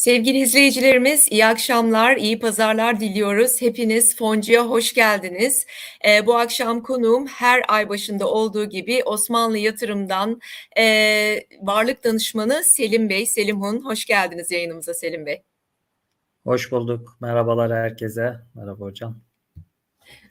Sevgili izleyicilerimiz, iyi akşamlar, iyi pazarlar diliyoruz. Hepiniz Foncu'ya hoş geldiniz. Ee, bu akşam konuğum her ay başında olduğu gibi Osmanlı Yatırım'dan e, varlık danışmanı Selim Bey. Selim Hun, hoş geldiniz yayınımıza Selim Bey. Hoş bulduk. Merhabalar herkese. Merhaba hocam.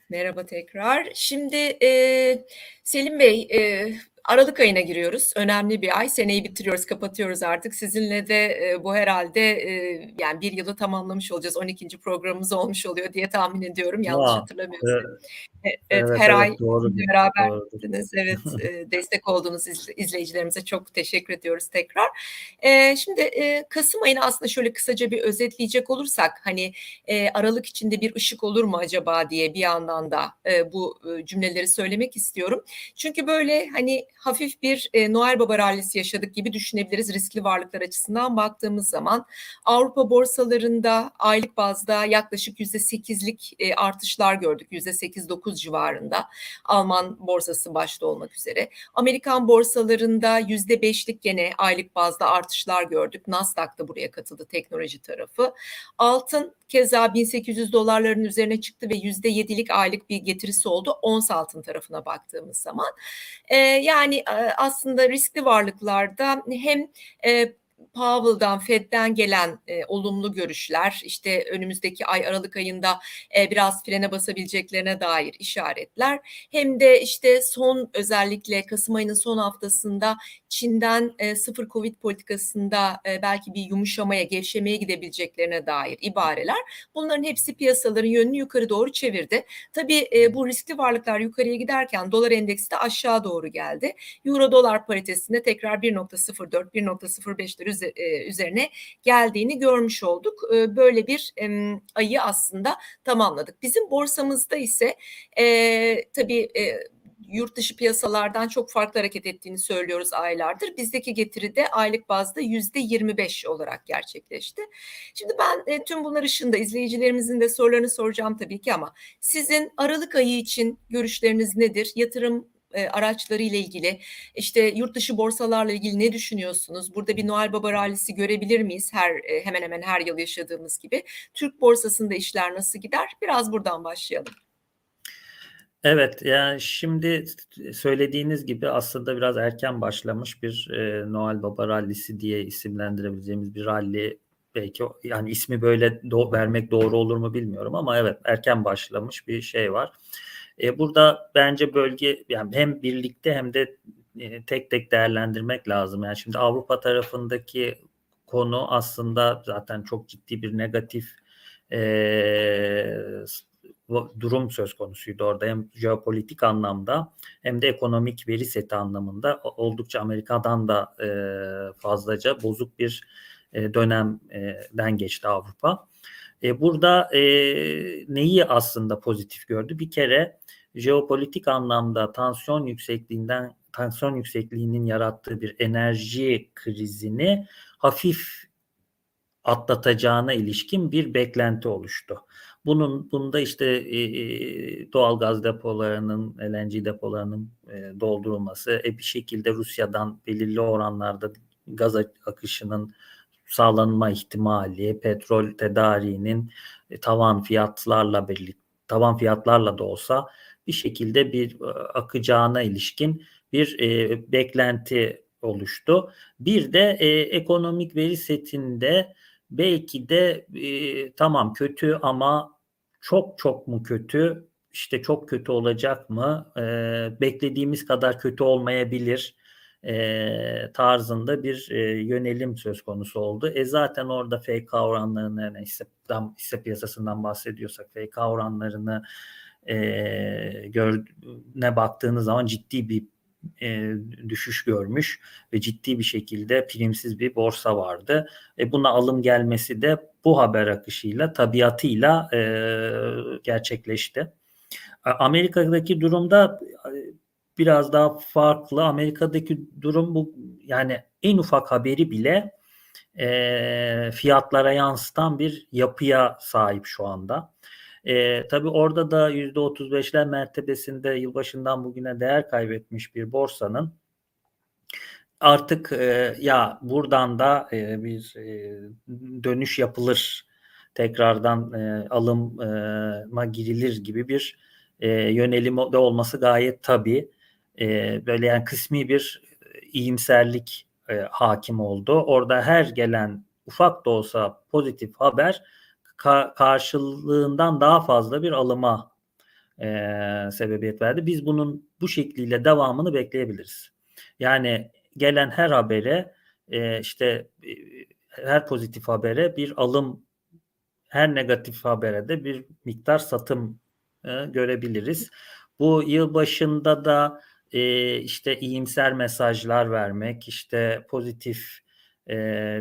Merhaba tekrar. Şimdi e, Selim Bey, e, Aralık ayına giriyoruz. Önemli bir ay. Seneyi bitiriyoruz, kapatıyoruz artık. Sizinle de e, bu herhalde e, yani bir yılı tamamlamış olacağız. 12. programımız olmuş oluyor diye tahmin ediyorum. Yanlış Aa, hatırlamıyorsam. evet. Evet, Evet, her evet, ay doğru. beraberdiniz. Evet, e, destek olduğunuz izle- izleyicilerimize çok teşekkür ediyoruz tekrar. E, şimdi e, Kasım ayını aslında şöyle kısaca bir özetleyecek olursak, hani e, Aralık içinde bir ışık olur mu acaba diye bir yandan da e, bu cümleleri söylemek istiyorum. Çünkü böyle hani hafif bir e, Noel Baba rallisi yaşadık gibi düşünebiliriz riskli varlıklar açısından baktığımız zaman. Avrupa borsalarında aylık bazda yaklaşık %8'lik e, artışlar gördük. %8-9 civarında. Alman borsası başta olmak üzere. Amerikan borsalarında %5'lik gene aylık bazda artışlar gördük. Nasdaq da buraya katıldı teknoloji tarafı. Altın keza 1800 dolarların üzerine çıktı ve %7'lik aylık bir getirisi oldu ons altın tarafına baktığımız zaman. E, yani aslında riskli varlıklarda hem e, Powell'dan, Fed'den gelen e, olumlu görüşler, işte önümüzdeki ay Aralık ayında e, biraz frene basabileceklerine dair işaretler, hem de işte son özellikle Kasım ayının son haftasında Çin'den e, sıfır Covid politikasında e, belki bir yumuşamaya, gevşemeye gidebileceklerine dair ibareler. Bunların hepsi piyasaların yönünü yukarı doğru çevirdi. Tabii e, bu riskli varlıklar yukarıya giderken dolar endeksi de aşağı doğru geldi. Euro dolar paritesinde tekrar 1.04, 1.05'ler üze- e, üzerine geldiğini görmüş olduk. E, Böyle bir em, ayı aslında tamamladık. Bizim borsamızda ise e, tabii e, yurt dışı piyasalardan çok farklı hareket ettiğini söylüyoruz aylardır. Bizdeki getiri de aylık bazda yüzde 25 olarak gerçekleşti. Şimdi ben e, tüm bunlar ışığında izleyicilerimizin de sorularını soracağım tabii ki ama sizin Aralık ayı için görüşleriniz nedir? Yatırım e, araçları ile ilgili işte yurt dışı borsalarla ilgili ne düşünüyorsunuz? Burada bir Noel Baba rallisi görebilir miyiz? Her e, hemen hemen her yıl yaşadığımız gibi. Türk borsasında işler nasıl gider? Biraz buradan başlayalım. Evet, yani şimdi söylediğiniz gibi aslında biraz erken başlamış bir e, Noel Baba rallisi diye isimlendirebileceğimiz bir ralli. Belki yani ismi böyle do- vermek doğru olur mu bilmiyorum ama evet erken başlamış bir şey var. E, burada bence bölge yani hem birlikte hem de e, tek tek değerlendirmek lazım. Yani şimdi Avrupa tarafındaki konu aslında zaten çok ciddi bir negatif e, durum söz konusuydu orada hem jeopolitik anlamda hem de ekonomik veri seti anlamında oldukça Amerika'dan da e, fazlaca bozuk bir e, dönemden geçti Avrupa. E, burada e, neyi aslında pozitif gördü? Bir kere jeopolitik anlamda tansiyon yüksekliğinden tansiyon yüksekliğinin yarattığı bir enerji krizini hafif atlatacağına ilişkin bir beklenti oluştu. Bunun bunda işte e, e, doğal gaz depolarının, LNG depolarının e, doldurulması, e, bir şekilde Rusya'dan belirli oranlarda gaz akışının sağlanma ihtimali, petrol tedariğinin e, tavan fiyatlarla birlikte tavan fiyatlarla da olsa bir şekilde bir e, akacağına ilişkin bir e, beklenti oluştu. Bir de e, ekonomik veri setinde belki de e, tamam kötü ama çok çok mu kötü? İşte çok kötü olacak mı? E, beklediğimiz kadar kötü olmayabilir e, tarzında bir e, yönelim söz konusu oldu. E zaten orada FK oranlarını yani hisse, hisse piyasasından bahsediyorsak FK oranlarını e, gör, ne baktığınız zaman ciddi bir e, düşüş görmüş ve ciddi bir şekilde primsiz bir borsa vardı. E, buna alım gelmesi de bu haber akışıyla, tabiatıyla e, gerçekleşti. Amerika'daki durumda e, biraz daha farklı. Amerika'daki durum bu yani en ufak haberi bile e, fiyatlara yansıtan bir yapıya sahip şu anda. E, tabii orada da %35'ler mertebesinde yılbaşından bugüne değer kaybetmiş bir borsanın artık e, ya buradan da e, bir e, dönüş yapılır, tekrardan e, alıma girilir gibi bir e, yönelim de olması gayet tabii. E, böyle yani kısmi bir iyimserlik e, hakim oldu. Orada her gelen ufak da olsa pozitif haber ka- karşılığından daha fazla bir alıma e, sebebiyet verdi. Biz bunun bu şekliyle devamını bekleyebiliriz. Yani gelen her habere e, işte e, her pozitif habere bir alım her negatif habere de bir miktar satım e, görebiliriz. Bu yıl başında da e, işte iyimser mesajlar vermek, işte pozitif e,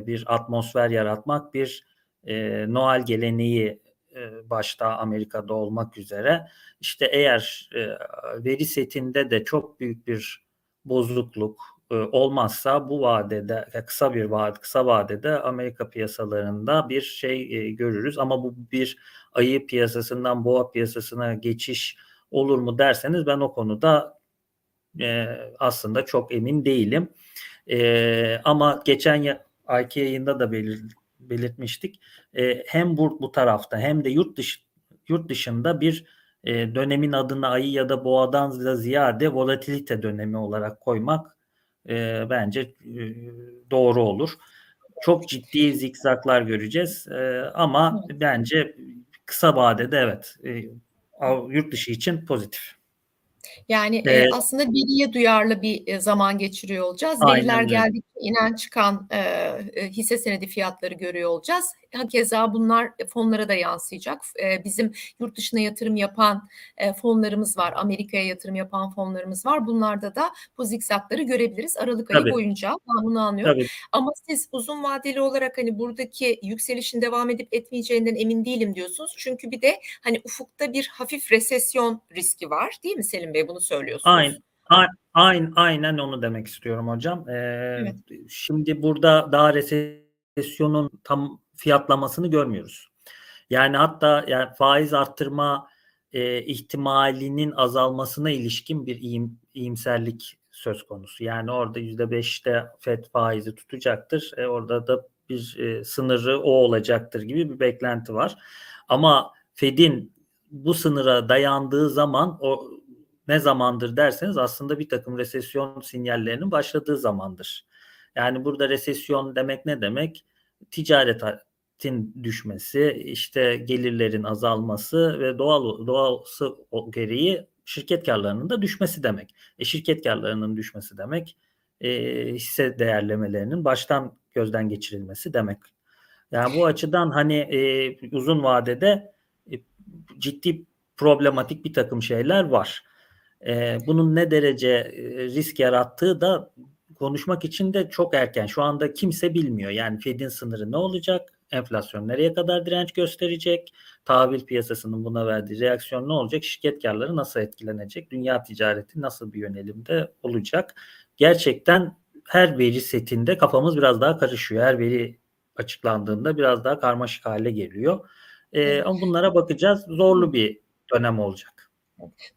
bir atmosfer yaratmak bir e, Noel geleneği e, başta Amerika'da olmak üzere. İşte eğer e, veri setinde de çok büyük bir bozukluk e, olmazsa bu vadede kısa bir vade kısa vadede Amerika piyasalarında bir şey e, görürüz ama bu bir ayı piyasasından boğa piyasasına geçiş olur mu derseniz ben o konuda e, aslında çok emin değilim. E, ama geçen ayki yayında da belir, belirtmiştik. E, hem bu, bu tarafta hem de yurt dışı yurt dışında bir e, dönemin adını ayı ya da boğadan da ziyade volatilite dönemi olarak koymak e, bence e, doğru olur. Çok ciddi zikzaklar göreceğiz e, ama bence kısa vadede evet e, yurt dışı için pozitif. Yani ee, e, aslında veriye duyarlı bir e, zaman geçiriyor olacağız. Veriler geldikçe inen çıkan e, hisse senedi fiyatları görüyor olacağız. Hakeza bunlar fonlara da yansıyacak. E, bizim yurt dışına yatırım yapan e, fonlarımız var. Amerika'ya yatırım yapan fonlarımız var. Bunlarda da bu zikzakları görebiliriz Aralık Tabii. ayı boyunca. Ben bunu anlıyorum. Tabii. Ama siz uzun vadeli olarak hani buradaki yükselişin devam edip etmeyeceğinden emin değilim diyorsunuz. Çünkü bir de hani ufukta bir hafif resesyon riski var değil mi Selim Bey? Bunu söylüyorsunuz. Aynen. Aynen, aynen onu demek istiyorum hocam. Ee, evet. Şimdi burada daha resesyonun tam fiyatlamasını görmüyoruz. Yani hatta yani faiz arttırma e, ihtimalinin azalmasına ilişkin bir iyim, iyimserlik söz konusu. Yani orada yüzde beşte FED faizi tutacaktır. E, orada da bir e, sınırı o olacaktır gibi bir beklenti var. Ama Fed'in bu sınıra dayandığı zaman o ne zamandır derseniz aslında bir takım resesyon sinyallerinin başladığı zamandır. Yani burada resesyon demek ne demek? Ticaretin düşmesi, işte gelirlerin azalması ve doğal doğası gereği şirket karlarının da düşmesi demek. E şirket karlarının düşmesi demek e, hisse değerlemelerinin baştan gözden geçirilmesi demek. Yani bu açıdan hani e, uzun vadede e, ciddi problematik bir takım şeyler var. E, bunun ne derece risk yarattığı da konuşmak için de çok erken. Şu anda kimse bilmiyor. Yani Fed'in sınırı ne olacak? Enflasyon nereye kadar direnç gösterecek? Tahvil piyasasının buna verdiği reaksiyon ne olacak? Şirket karları nasıl etkilenecek? Dünya ticareti nasıl bir yönelimde olacak? Gerçekten her veri setinde kafamız biraz daha karışıyor. Her veri açıklandığında biraz daha karmaşık hale geliyor. Ee, ama bunlara bakacağız. Zorlu bir dönem olacak.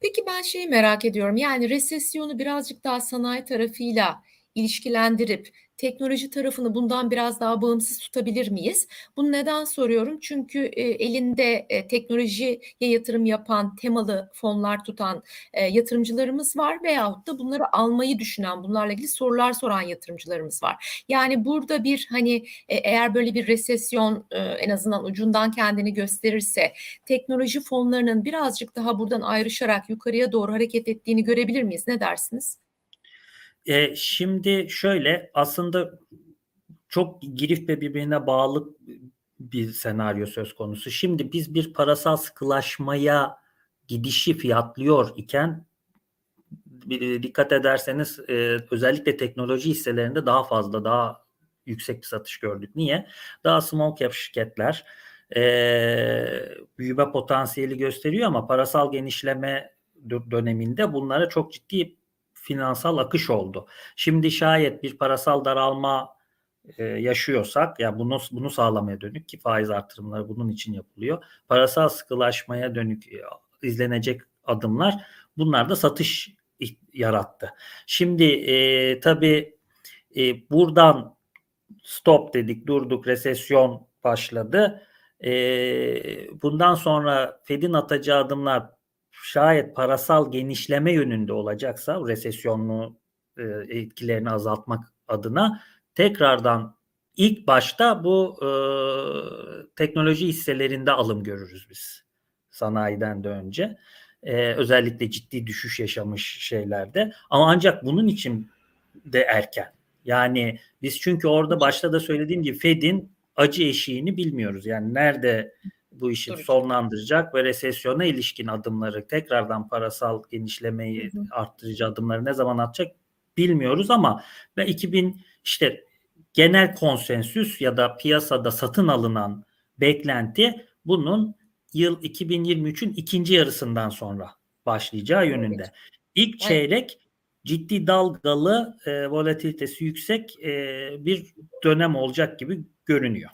Peki ben şeyi merak ediyorum. Yani resesyonu birazcık daha sanayi tarafıyla ilişkilendirip teknoloji tarafını bundan biraz daha bağımsız tutabilir miyiz? Bunu neden soruyorum? Çünkü e, elinde e, teknolojiye yatırım yapan, temalı fonlar tutan e, yatırımcılarımız var veyahut da bunları almayı düşünen, bunlarla ilgili sorular soran yatırımcılarımız var. Yani burada bir hani e, eğer böyle bir resesyon e, en azından ucundan kendini gösterirse teknoloji fonlarının birazcık daha buradan ayrışarak yukarıya doğru hareket ettiğini görebilir miyiz? Ne dersiniz? E, şimdi şöyle aslında çok girif ve birbirine bağlı bir senaryo söz konusu. Şimdi biz bir parasal sıkılaşmaya gidişi fiyatlıyor iken dikkat ederseniz e, özellikle teknoloji hisselerinde daha fazla daha yüksek bir satış gördük. Niye? Daha small cap şirketler e, büyüme potansiyeli gösteriyor ama parasal genişleme döneminde bunlara çok ciddi finansal akış oldu. Şimdi şayet bir parasal daralma e, yaşıyorsak ya bunu bunu sağlamaya dönük ki faiz artırımları bunun için yapılıyor. Parasal sıkılaşmaya dönük e, izlenecek adımlar bunlar da satış yarattı. Şimdi e, tabii E, buradan stop dedik, durduk, resesyon başladı. E, bundan sonra Fed'in atacağı adımlar şayet parasal genişleme yönünde olacaksa resesyonlu e, etkilerini azaltmak adına tekrardan ilk başta bu e, teknoloji hisselerinde alım görürüz biz sanayiden de önce. E, özellikle ciddi düşüş yaşamış şeylerde. Ama ancak bunun için de erken. Yani biz çünkü orada başta da söylediğim gibi Fed'in acı eşiğini bilmiyoruz. Yani nerede bu işi Tabii. sonlandıracak ve resesyona ilişkin adımları tekrardan parasal genişlemeyi Hı hı. arttırıcı adımları ne zaman atacak bilmiyoruz ama ve 2000 işte genel konsensüs ya da piyasada satın alınan beklenti bunun yıl 2023'ün ikinci yarısından sonra başlayacağı yönünde. İlk Evet. çeyrek ciddi dalgalı, e, volatilitesi yüksek e, bir dönem olacak gibi görünüyor.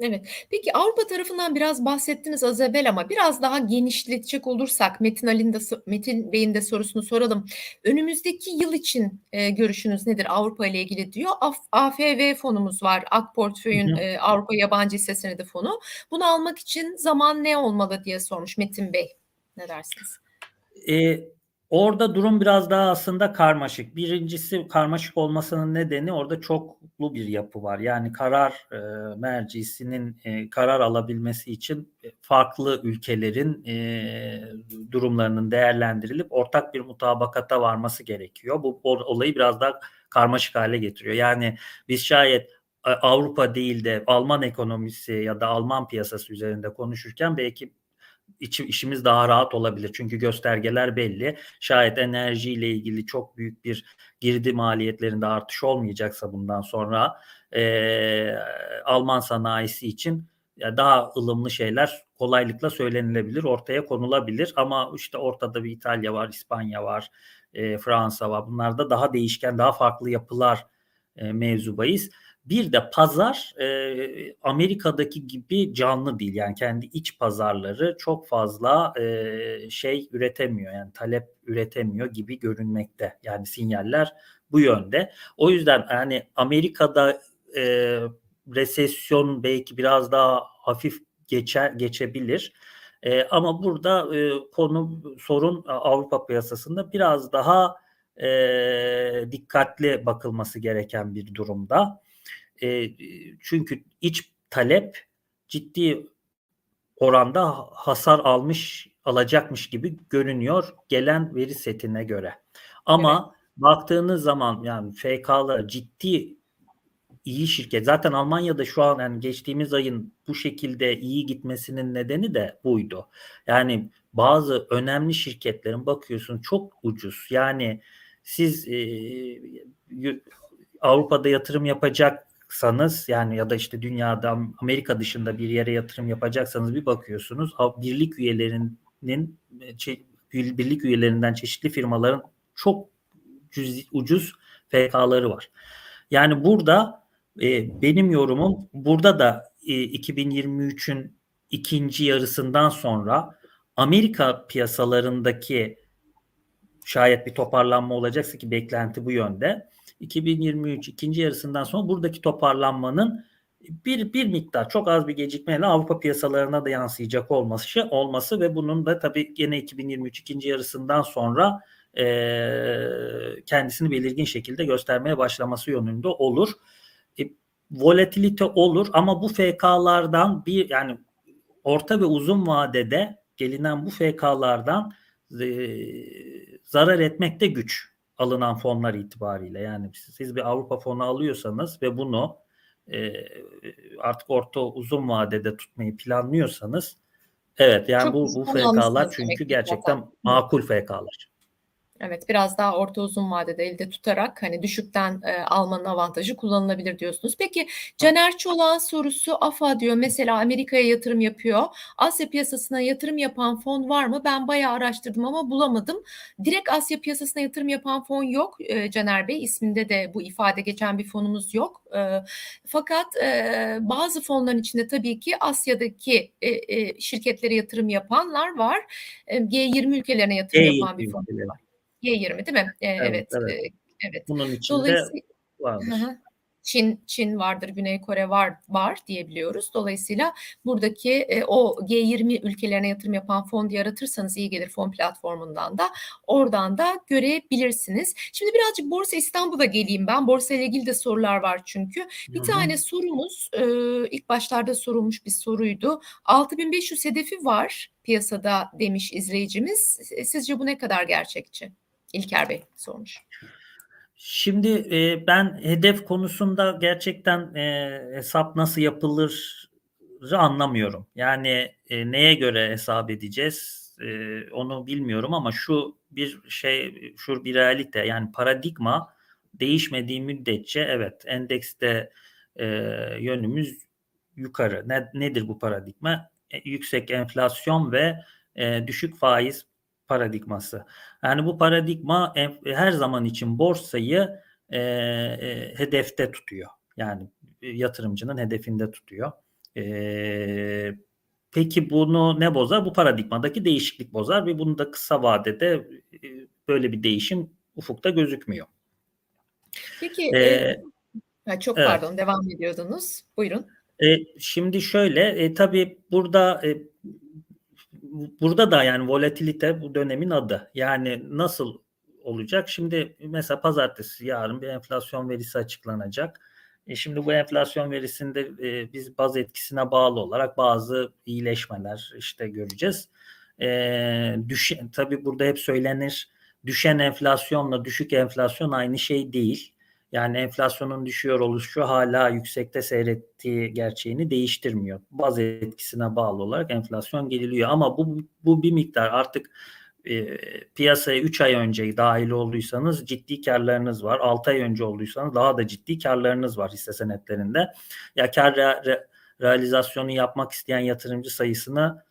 Evet. Peki Avrupa tarafından biraz bahsettiniz az evvel ama biraz daha genişletecek olursak Metin Ali'nin de Metin Bey'in de sorusunu soralım. Önümüzdeki yıl için e, görüşünüz nedir Avrupa ile ilgili diyor. Af, AFV fonumuz var. Ak Portföy'ün e, Avrupa Yabancı Hisse Senedi fonu. Bunu almak için zaman ne olmalı diye sormuş Metin Bey. Ne dersiniz? E, orada durum biraz daha aslında karmaşık. Birincisi karmaşık olmasının nedeni orada çoklu bir yapı var. Yani karar e, mercisinin e, karar alabilmesi için farklı ülkelerin e, durumlarının değerlendirilip ortak bir mutabakata varması gerekiyor. Bu olayı biraz daha karmaşık hale getiriyor. Yani biz şayet e, Avrupa değil de Alman ekonomisi ya da Alman piyasası üzerinde konuşurken belki içi, işimiz daha rahat olabilir. Çünkü göstergeler belli. Şayet enerjiyle ilgili çok büyük bir girdi maliyetlerinde artış olmayacaksa bundan sonra e, Alman sanayisi için daha ılımlı şeyler kolaylıkla söylenilebilir, ortaya konulabilir. Ama işte ortada bir İtalya var, İspanya var, e, Fransa var. Bunlarda daha değişken, daha farklı yapılar e, mevzubayız. Bir de pazar e, Amerika'daki gibi canlı değil. Yani kendi iç pazarları çok fazla e, şey üretemiyor. Yani talep üretemiyor gibi görünmekte. Yani sinyaller bu yönde. O yüzden yani Amerika'da e, resesyon belki biraz daha hafif geçer geçebilir. E, ama burada e, konu sorun Avrupa piyasasında biraz daha e, dikkatli bakılması gereken bir durumda. E, çünkü iç talep ciddi oranda hasar almış alacakmış gibi görünüyor gelen veri setine göre. Ama evet. baktığınız zaman yani FK'lar ciddi iyi şirket. Zaten Almanya'da şu an yani geçtiğimiz ayın bu şekilde iyi gitmesinin nedeni de buydu. Yani bazı önemli şirketlerin bakıyorsun çok ucuz. Yani siz e, Avrupa'da yatırım yapacaksanız yani ya da işte dünyada Amerika dışında bir yere yatırım yapacaksanız bir bakıyorsunuz birlik üyelerinin birlik üyelerinden çeşitli firmaların çok ucuz, ucuz FK'ları var. Yani burada e, benim yorumum burada da e, 2023'ün ikinci yarısından sonra Amerika piyasalarındaki şayet bir toparlanma olacaksa ki beklenti bu yönde. 2023 ikinci yarısından sonra buradaki toparlanmanın bir bir miktar çok az bir gecikmeyle Avrupa piyasalarına da yansıyacak olması olması ve bunun da tabii yine 2023 ikinci yarısından sonra e, kendisini belirgin şekilde göstermeye başlaması yönünde olur. E, volatilite olur ama bu FK'lardan bir yani orta ve uzun vadede gelinen bu FK'lardan e, zarar etmekte güç alınan fonlar itibariyle. Yani siz bir Avrupa fonu alıyorsanız ve bunu e, artık orta uzun vadede tutmayı planlıyorsanız evet yani Çok bu bu FK'lar çünkü gerçekten zaten. makul FK'lar. Evet biraz daha orta uzun vadede elde tutarak hani düşükten e, almanın avantajı kullanılabilir diyorsunuz. Peki Caner Çolak'ın sorusu AFA diyor mesela Amerika'ya yatırım yapıyor. Asya piyasasına yatırım yapan fon var mı? Ben bayağı araştırdım ama bulamadım. Direkt Asya piyasasına yatırım yapan fon yok e, Caner Bey. isminde de bu ifade geçen bir fonumuz yok. E, fakat e, bazı fonların içinde tabii ki Asya'daki e, e, şirketlere yatırım yapanlar var. E, G20 ülkelerine yatırım G20 yapan bir fon var. G20 değil mi? Ee, evet. Evet. evet. E, evet. Bunun içinde vardır. Hı. Çin Çin vardır, Güney Kore var var diyebiliyoruz. Dolayısıyla buradaki e, o G20 ülkelerine yatırım yapan fon diye aratırsanız iyi gelir fon platformundan da oradan da görebilirsiniz. Şimdi birazcık Borsa İstanbul'a geleyim ben. Borsa ile ilgili de sorular var çünkü. Bir Hı hı. tane sorumuz e, ilk başlarda sorulmuş bir soruydu. 6500 hedefi var piyasada demiş izleyicimiz. Sizce bu ne kadar gerçekçi? İlker Bey sormuş. Şimdi e, ben hedef konusunda gerçekten e, hesap nasıl yapılır anlamıyorum. Yani e, neye göre hesap edeceğiz e, onu bilmiyorum ama şu bir şey şu bir realite yani paradigma değişmediği müddetçe evet endekste e, yönümüz yukarı. Ne, nedir bu paradigma? E, yüksek enflasyon ve e, düşük faiz paradigması. Yani bu paradigma her zaman için borsayı e, e, hedefte tutuyor. Yani yatırımcının hedefinde tutuyor. E, peki bunu ne bozar? Bu paradigmadaki değişiklik bozar ve bunu da kısa vadede e, böyle bir değişim ufukta gözükmüyor. Peki Ee, e, çok evet. pardon devam ediyordunuz. Buyurun. E, şimdi şöyle e, tabii burada e, burada da yani volatilite bu dönemin adı. Yani nasıl olacak? Şimdi mesela pazartesi yarın bir enflasyon verisi açıklanacak. E şimdi bu enflasyon verisinde e, biz baz etkisine bağlı olarak bazı iyileşmeler işte göreceğiz. E, düşen, tabii burada hep söylenir düşen enflasyonla düşük enflasyon aynı şey değil. Yani enflasyonun düşüyor oluşu hala yüksekte seyrettiği gerçeğini değiştirmiyor. Baz etkisine bağlı olarak enflasyon geliliyor ama bu bu bir miktar artık e, piyasaya 3 ay önce dahil olduysanız ciddi karlarınız var. 6 ay önce olduysanız daha da ciddi karlarınız var hisse senetlerinde. Ya kar re, re, realizasyonu yapmak isteyen yatırımcı sayısını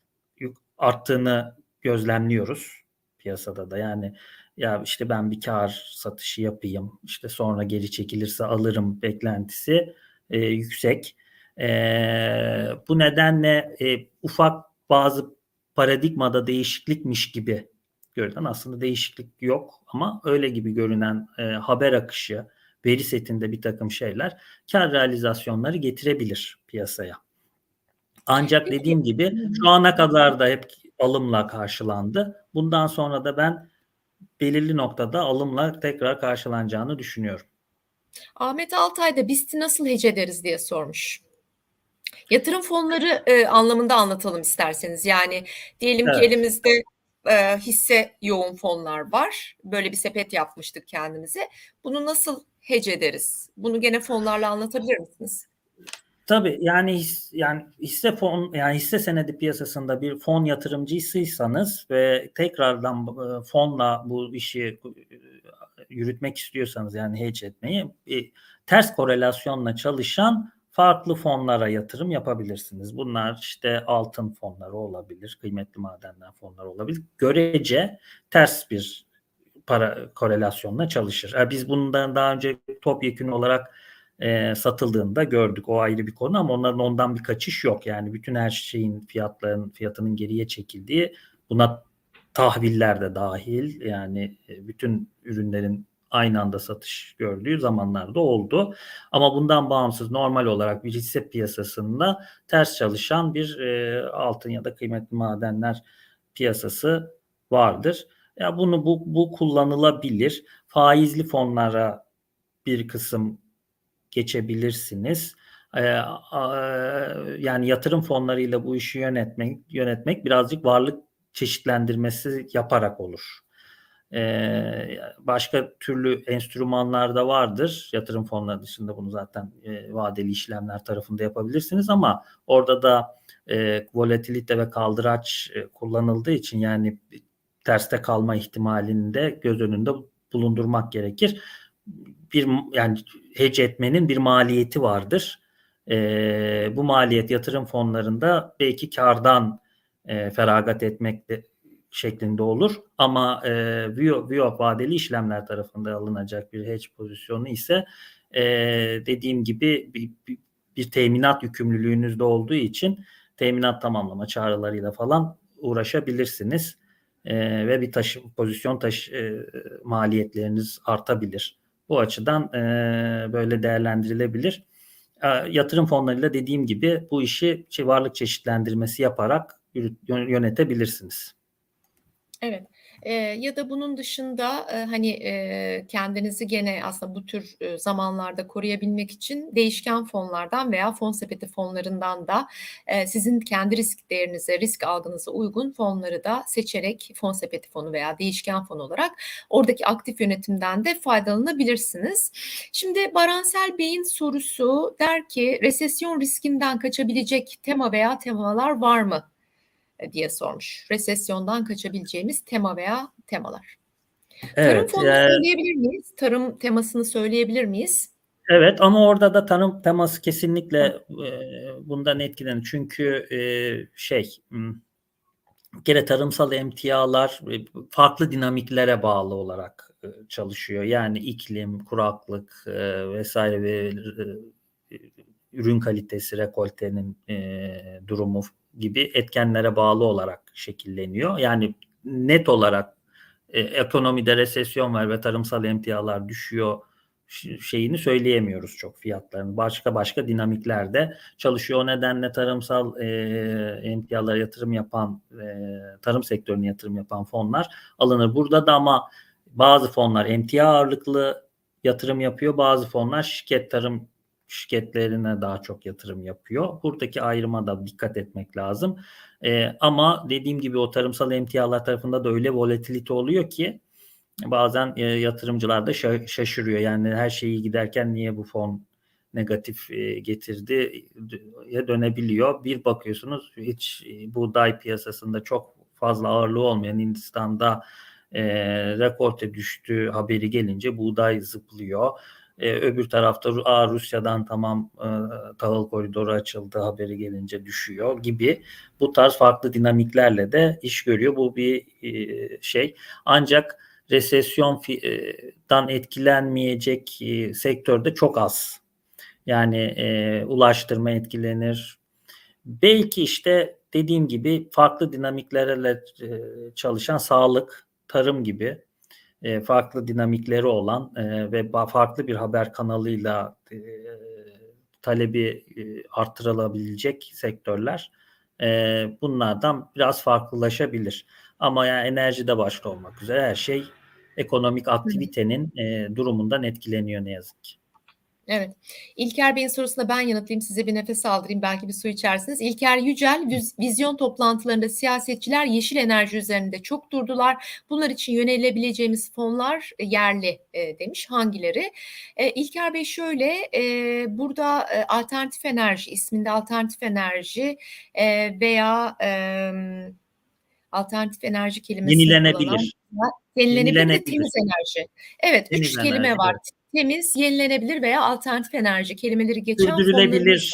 arttığını gözlemliyoruz piyasada da. Yani ya işte ben bir kar satışı yapayım işte sonra geri çekilirse alırım beklentisi e, yüksek. E, bu nedenle e, ufak bazı paradigmada değişiklikmiş gibi görünen aslında değişiklik yok ama öyle gibi görünen e, haber akışı, veri setinde bir takım şeyler kar realizasyonları getirebilir piyasaya. Ancak dediğim gibi şu ana kadar da hep alımla karşılandı. Bundan sonra da ben belirli noktada alımla tekrar karşılanacağını düşünüyorum. Ahmet Altay da BIST'i nasıl hece ederiz diye sormuş. Yatırım fonları e, anlamında anlatalım isterseniz. Yani diyelim evet. ki elimizde e, hisse yoğun fonlar var. Böyle bir sepet yapmıştık kendimize. Bunu nasıl hece ederiz? Bunu gene fonlarla anlatabilir misiniz? Tabii yani his, yani hisse fon yani hisse senedi piyasasında bir fon yatırımcısıysanız ve tekrardan fonla bu işi yürütmek istiyorsanız yani hedge etmeyi ters korelasyonla çalışan farklı fonlara yatırım yapabilirsiniz. Bunlar işte altın fonları olabilir, kıymetli madenler fonları olabilir. Görece ters bir para korelasyonla çalışır. Yani biz bundan daha önce topyekun olarak e, satıldığında gördük. O ayrı bir konu ama onların ondan bir kaçış yok. Yani bütün her şeyin fiyatların fiyatının geriye çekildiği buna tahviller de dahil yani bütün ürünlerin aynı anda satış gördüğü zamanlarda oldu. Ama bundan bağımsız normal olarak bir hisse piyasasında ters çalışan bir e, altın ya da kıymetli madenler piyasası vardır. Ya bunu bu, bu kullanılabilir. Faizli fonlara bir kısım geçebilirsiniz. Ee, yani yatırım fonlarıyla bu işi yönetmek yönetmek birazcık varlık çeşitlendirmesi yaparak olur. Ee, başka türlü enstrümanlar da vardır. Yatırım fonları dışında bunu zaten e, vadeli işlemler tarafında yapabilirsiniz ama orada da e, volatilite ve kaldıraç e, kullanıldığı için yani terste kalma ihtimalini de göz önünde bulundurmak gerekir. Bir yani hedge etmenin bir maliyeti vardır. E, bu maliyet yatırım fonlarında belki kardan e, feragat etmek de, şeklinde olur. Ama e, VIOP vadeli işlemler tarafında alınacak bir hedge pozisyonu ise e, dediğim gibi bir, bir, bir teminat yükümlülüğünüzde olduğu için teminat tamamlama çağrılarıyla falan uğraşabilirsiniz. E, ve bir taşı, pozisyon taşı e, maliyetleriniz artabilir. Bu açıdan e, böyle değerlendirilebilir. E, yatırım fonlarıyla dediğim gibi bu işi varlık çeşitlendirmesi yaparak yönetebilirsiniz. Evet. Ya da bunun dışında, hani, kendinizi gene aslında bu tür, zamanlarda koruyabilmek için değişken fonlardan veya fon sepeti fonlarından da, sizin kendi risk değerinize, risk algınıza uygun fonları da seçerek fon sepeti fonu veya değişken fon olarak oradaki aktif yönetimden de faydalanabilirsiniz. Şimdi Baransel Bey'in sorusu der ki, "Resesyon riskinden kaçabilecek tema veya temalar var mı?" E, diye sormuş. Resesyondan kaçabileceğimiz tema veya temalar. Evet, Tarım fonunu yani, söyleyebilir miyiz? Tarım temasını söyleyebilir miyiz? Evet ama orada da tarım teması kesinlikle e, bundan etkilenir. Çünkü e, şey kere tarımsal emtialar e, farklı dinamiklere bağlı olarak e, çalışıyor. Yani iklim, kuraklık e, vesaire ve e, ürün kalitesi, rekoltenin e, durumu gibi etkenlere bağlı olarak şekilleniyor. Yani net olarak e, ekonomide resesyon var ve tarımsal emtialar düşüyor şeyini söyleyemiyoruz çok fiyatların. Başka başka dinamiklerde çalışıyor. O nedenle tarımsal e, emtialara yatırım yapan, e, tarım sektörüne yatırım yapan fonlar alınır. Burada da ama bazı fonlar emtia ağırlıklı yatırım yapıyor. Bazı fonlar şirket tarım şirketlerine daha çok yatırım yapıyor. Buradaki ayrıma da dikkat etmek lazım. E, ama dediğim gibi o tarımsal emtialar tarafında da öyle volatilite oluyor ki bazen e, yatırımcılar da şaşırıyor. Yani her şeyi giderken niye bu fon negatif e, getirdi ya dönebiliyor. Bir bakıyorsunuz hiç e, buğday piyasasında çok fazla ağırlığı olmayan Hindistan'da e, rekorte düştü haberi gelince buğday zıplıyor. E, öbür tarafta Aa, Rusya'dan tamam e, tahıl koridoru açıldı haberi gelince düşüyor gibi bu tarz farklı dinamiklerle de iş görüyor. Bu bir e, şey. Ancak resesyondan etkilenmeyecek e, sektörde çok az. Yani e, ulaştırma etkilenir. Belki işte dediğim gibi farklı dinamiklerle e, çalışan sağlık, tarım gibi e, farklı dinamikleri olan e, ve farklı bir haber kanalıyla e, talebi e, arttırılabilecek sektörler bunlardan biraz farklılaşabilir. Ama yani enerjide başta olmak üzere her şey ekonomik aktivitenin durumundan etkileniyor ne yazık ki. Evet. İlker Bey'in sorusuna ben yanıtlayayım. Size bir nefes aldırayım. Belki bir su içersiniz. İlker Yücel, vizyon toplantılarında siyasetçiler yeşil enerji üzerinde çok durdular. Bunlar için yönelebileceğimiz fonlar e, yerli e, demiş. Hangileri? E, İlker Bey şöyle, e, burada e, alternatif enerji isminde alternatif enerji e, veya e, alternatif enerji kelimesi yenilenebilir. Yenilenebilir, yenilenebilir. temiz enerji. Evet, temiz üç enerji, kelime var. Evet temiz, yenilenebilir veya alternatif enerji kelimeleri geçen Sürdürülebilir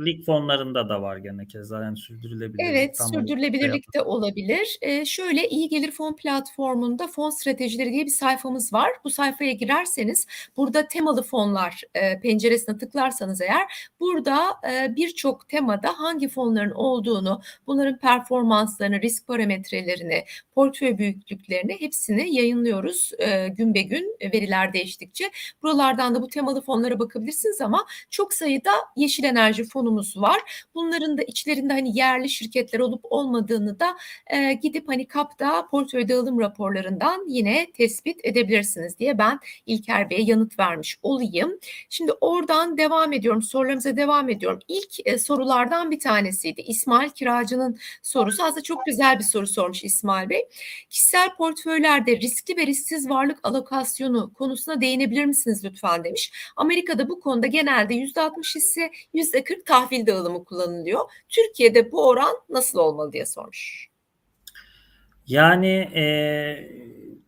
lig fonlarında da var gene keza yani sürdürülebilirlik. Evet, tam sürdürülebilirlik de olabilir. Ee, şöyle iyi gelir fon platformunda fon stratejileri diye bir sayfamız var. Bu sayfaya girerseniz burada temalı fonlar e, penceresine tıklarsanız eğer burada e, birçok temada hangi fonların olduğunu, bunların performanslarını, risk parametrelerini, portföy büyüklüklerini hepsini yayınlıyoruz e, gün be gün veriler değiştikçe. Buralardan da bu temalı fonlara bakabilirsiniz ama çok sayıda yeşil enerji fonu fonumuz var. Bunların da içlerinde hani yerli şirketler olup olmadığını da e, gidip hani kapta portföy dağılım raporlarından yine tespit edebilirsiniz diye ben İlker Bey'e yanıt vermiş olayım. Şimdi oradan devam ediyorum. Sorularımıza devam ediyorum. İlk e, sorulardan bir tanesiydi. İsmail Kiracı'nın sorusu. Aslında çok güzel bir soru sormuş İsmail Bey. Kişisel portföylerde riskli ve risksiz varlık alokasyonu konusuna değinebilir misiniz lütfen demiş. Amerika'da bu konuda genelde %60 hisse %40 tahvil dağılımı kullanılıyor. Türkiye'de bu oran nasıl olmalı diye sormuş. Yani e,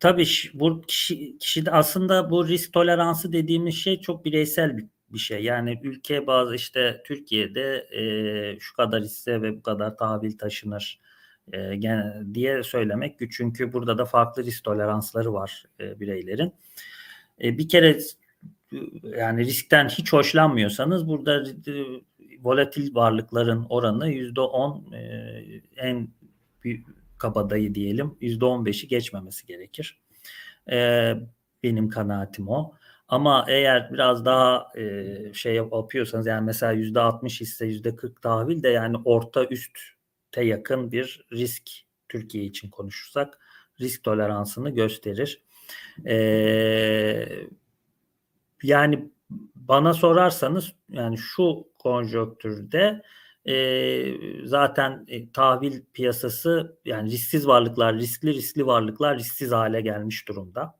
tabii bu kişi, kişide aslında bu risk toleransı dediğimiz şey çok bireysel bir, bir şey. Yani ülke bazı işte Türkiye'de e, şu kadar hisse ve bu kadar tahvil taşınır e, gene, diye söylemek güç. Çünkü burada da farklı risk toleransları var e, bireylerin. E, bir kere yani riskten hiç hoşlanmıyorsanız burada volatil varlıkların oranı yüzde on e, en kabadayı diyelim yüzde on beşi geçmemesi gerekir. E, benim kanaatim o. Ama eğer biraz daha e, şey yapıyorsanız yani mesela yüzde 60 hisse yüzde 40 tahvil de yani orta üstte yakın bir risk Türkiye için konuşursak risk toleransını gösterir. Ee, yani bana sorarsanız yani şu konjonktürde e, zaten e, tahvil piyasası yani risksiz varlıklar, riskli riskli varlıklar risksiz hale gelmiş durumda.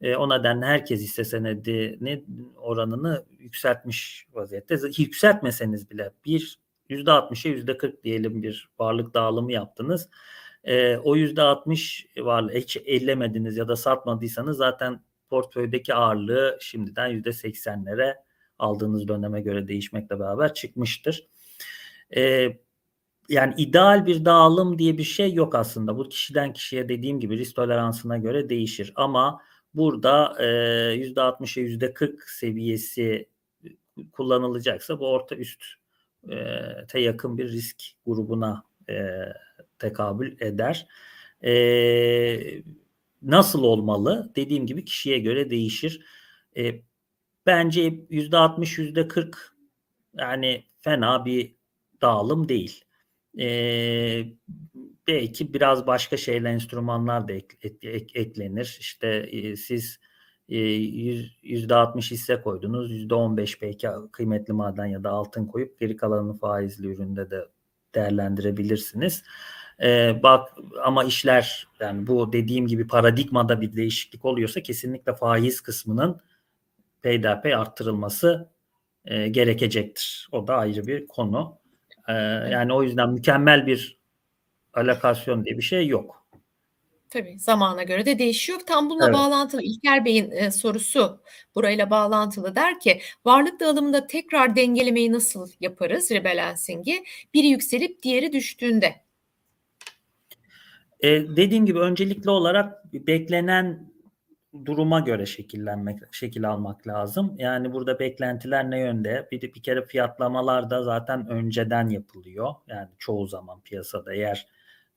E, o nedenle herkes hisse senedini oranını yükseltmiş vaziyette. Yükseltmeseniz bile bir %60'a %40 diyelim bir varlık dağılımı yaptınız. E, o %60 varlığı hiç ellemediniz ya da satmadıysanız zaten portföydeki ağırlığı şimdiden %80'lere aldığınız döneme göre değişmekle beraber çıkmıştır. E, yani ideal bir dağılım diye bir şey yok aslında. Bu kişiden kişiye dediğim gibi risk toleransına göre değişir. Ama burada e, %60'a %40 seviyesi kullanılacaksa bu orta üst e, te yakın bir risk grubuna e, tekabül eder. E, nasıl olmalı? Dediğim gibi kişiye göre değişir. E, bence %60 %40 yani fena bir dağılım değil. E, belki biraz başka şeyler enstrümanlar da ek, ek, eklenir. İşte e, siz yüzde 60 hisse koydunuz. yüzde 15 belki kıymetli maden ya da altın koyup geri kalanını faizli üründe de değerlendirebilirsiniz. Ee, bak ama işler yani bu dediğim gibi paradigmada bir değişiklik oluyorsa kesinlikle faiz kısmının peyderpey arttırılması e, gerekecektir. O da ayrı bir konu. Ee, yani o yüzden mükemmel bir alokasyon diye bir şey yok. Tabii zamana göre de değişiyor. Tam bununla Evet. bağlantılı İlker Bey'in e, sorusu burayla bağlantılı der ki varlık dağılımında tekrar dengelemeyi nasıl yaparız rebalancing'i? Biri yükselip diğeri düştüğünde. E, dediğim gibi öncelikli olarak beklenen duruma göre şekillenmek, şekil almak lazım. Yani burada beklentiler ne yönde? Bir, bir kere fiyatlamalar da zaten önceden yapılıyor. Yani çoğu zaman piyasada eğer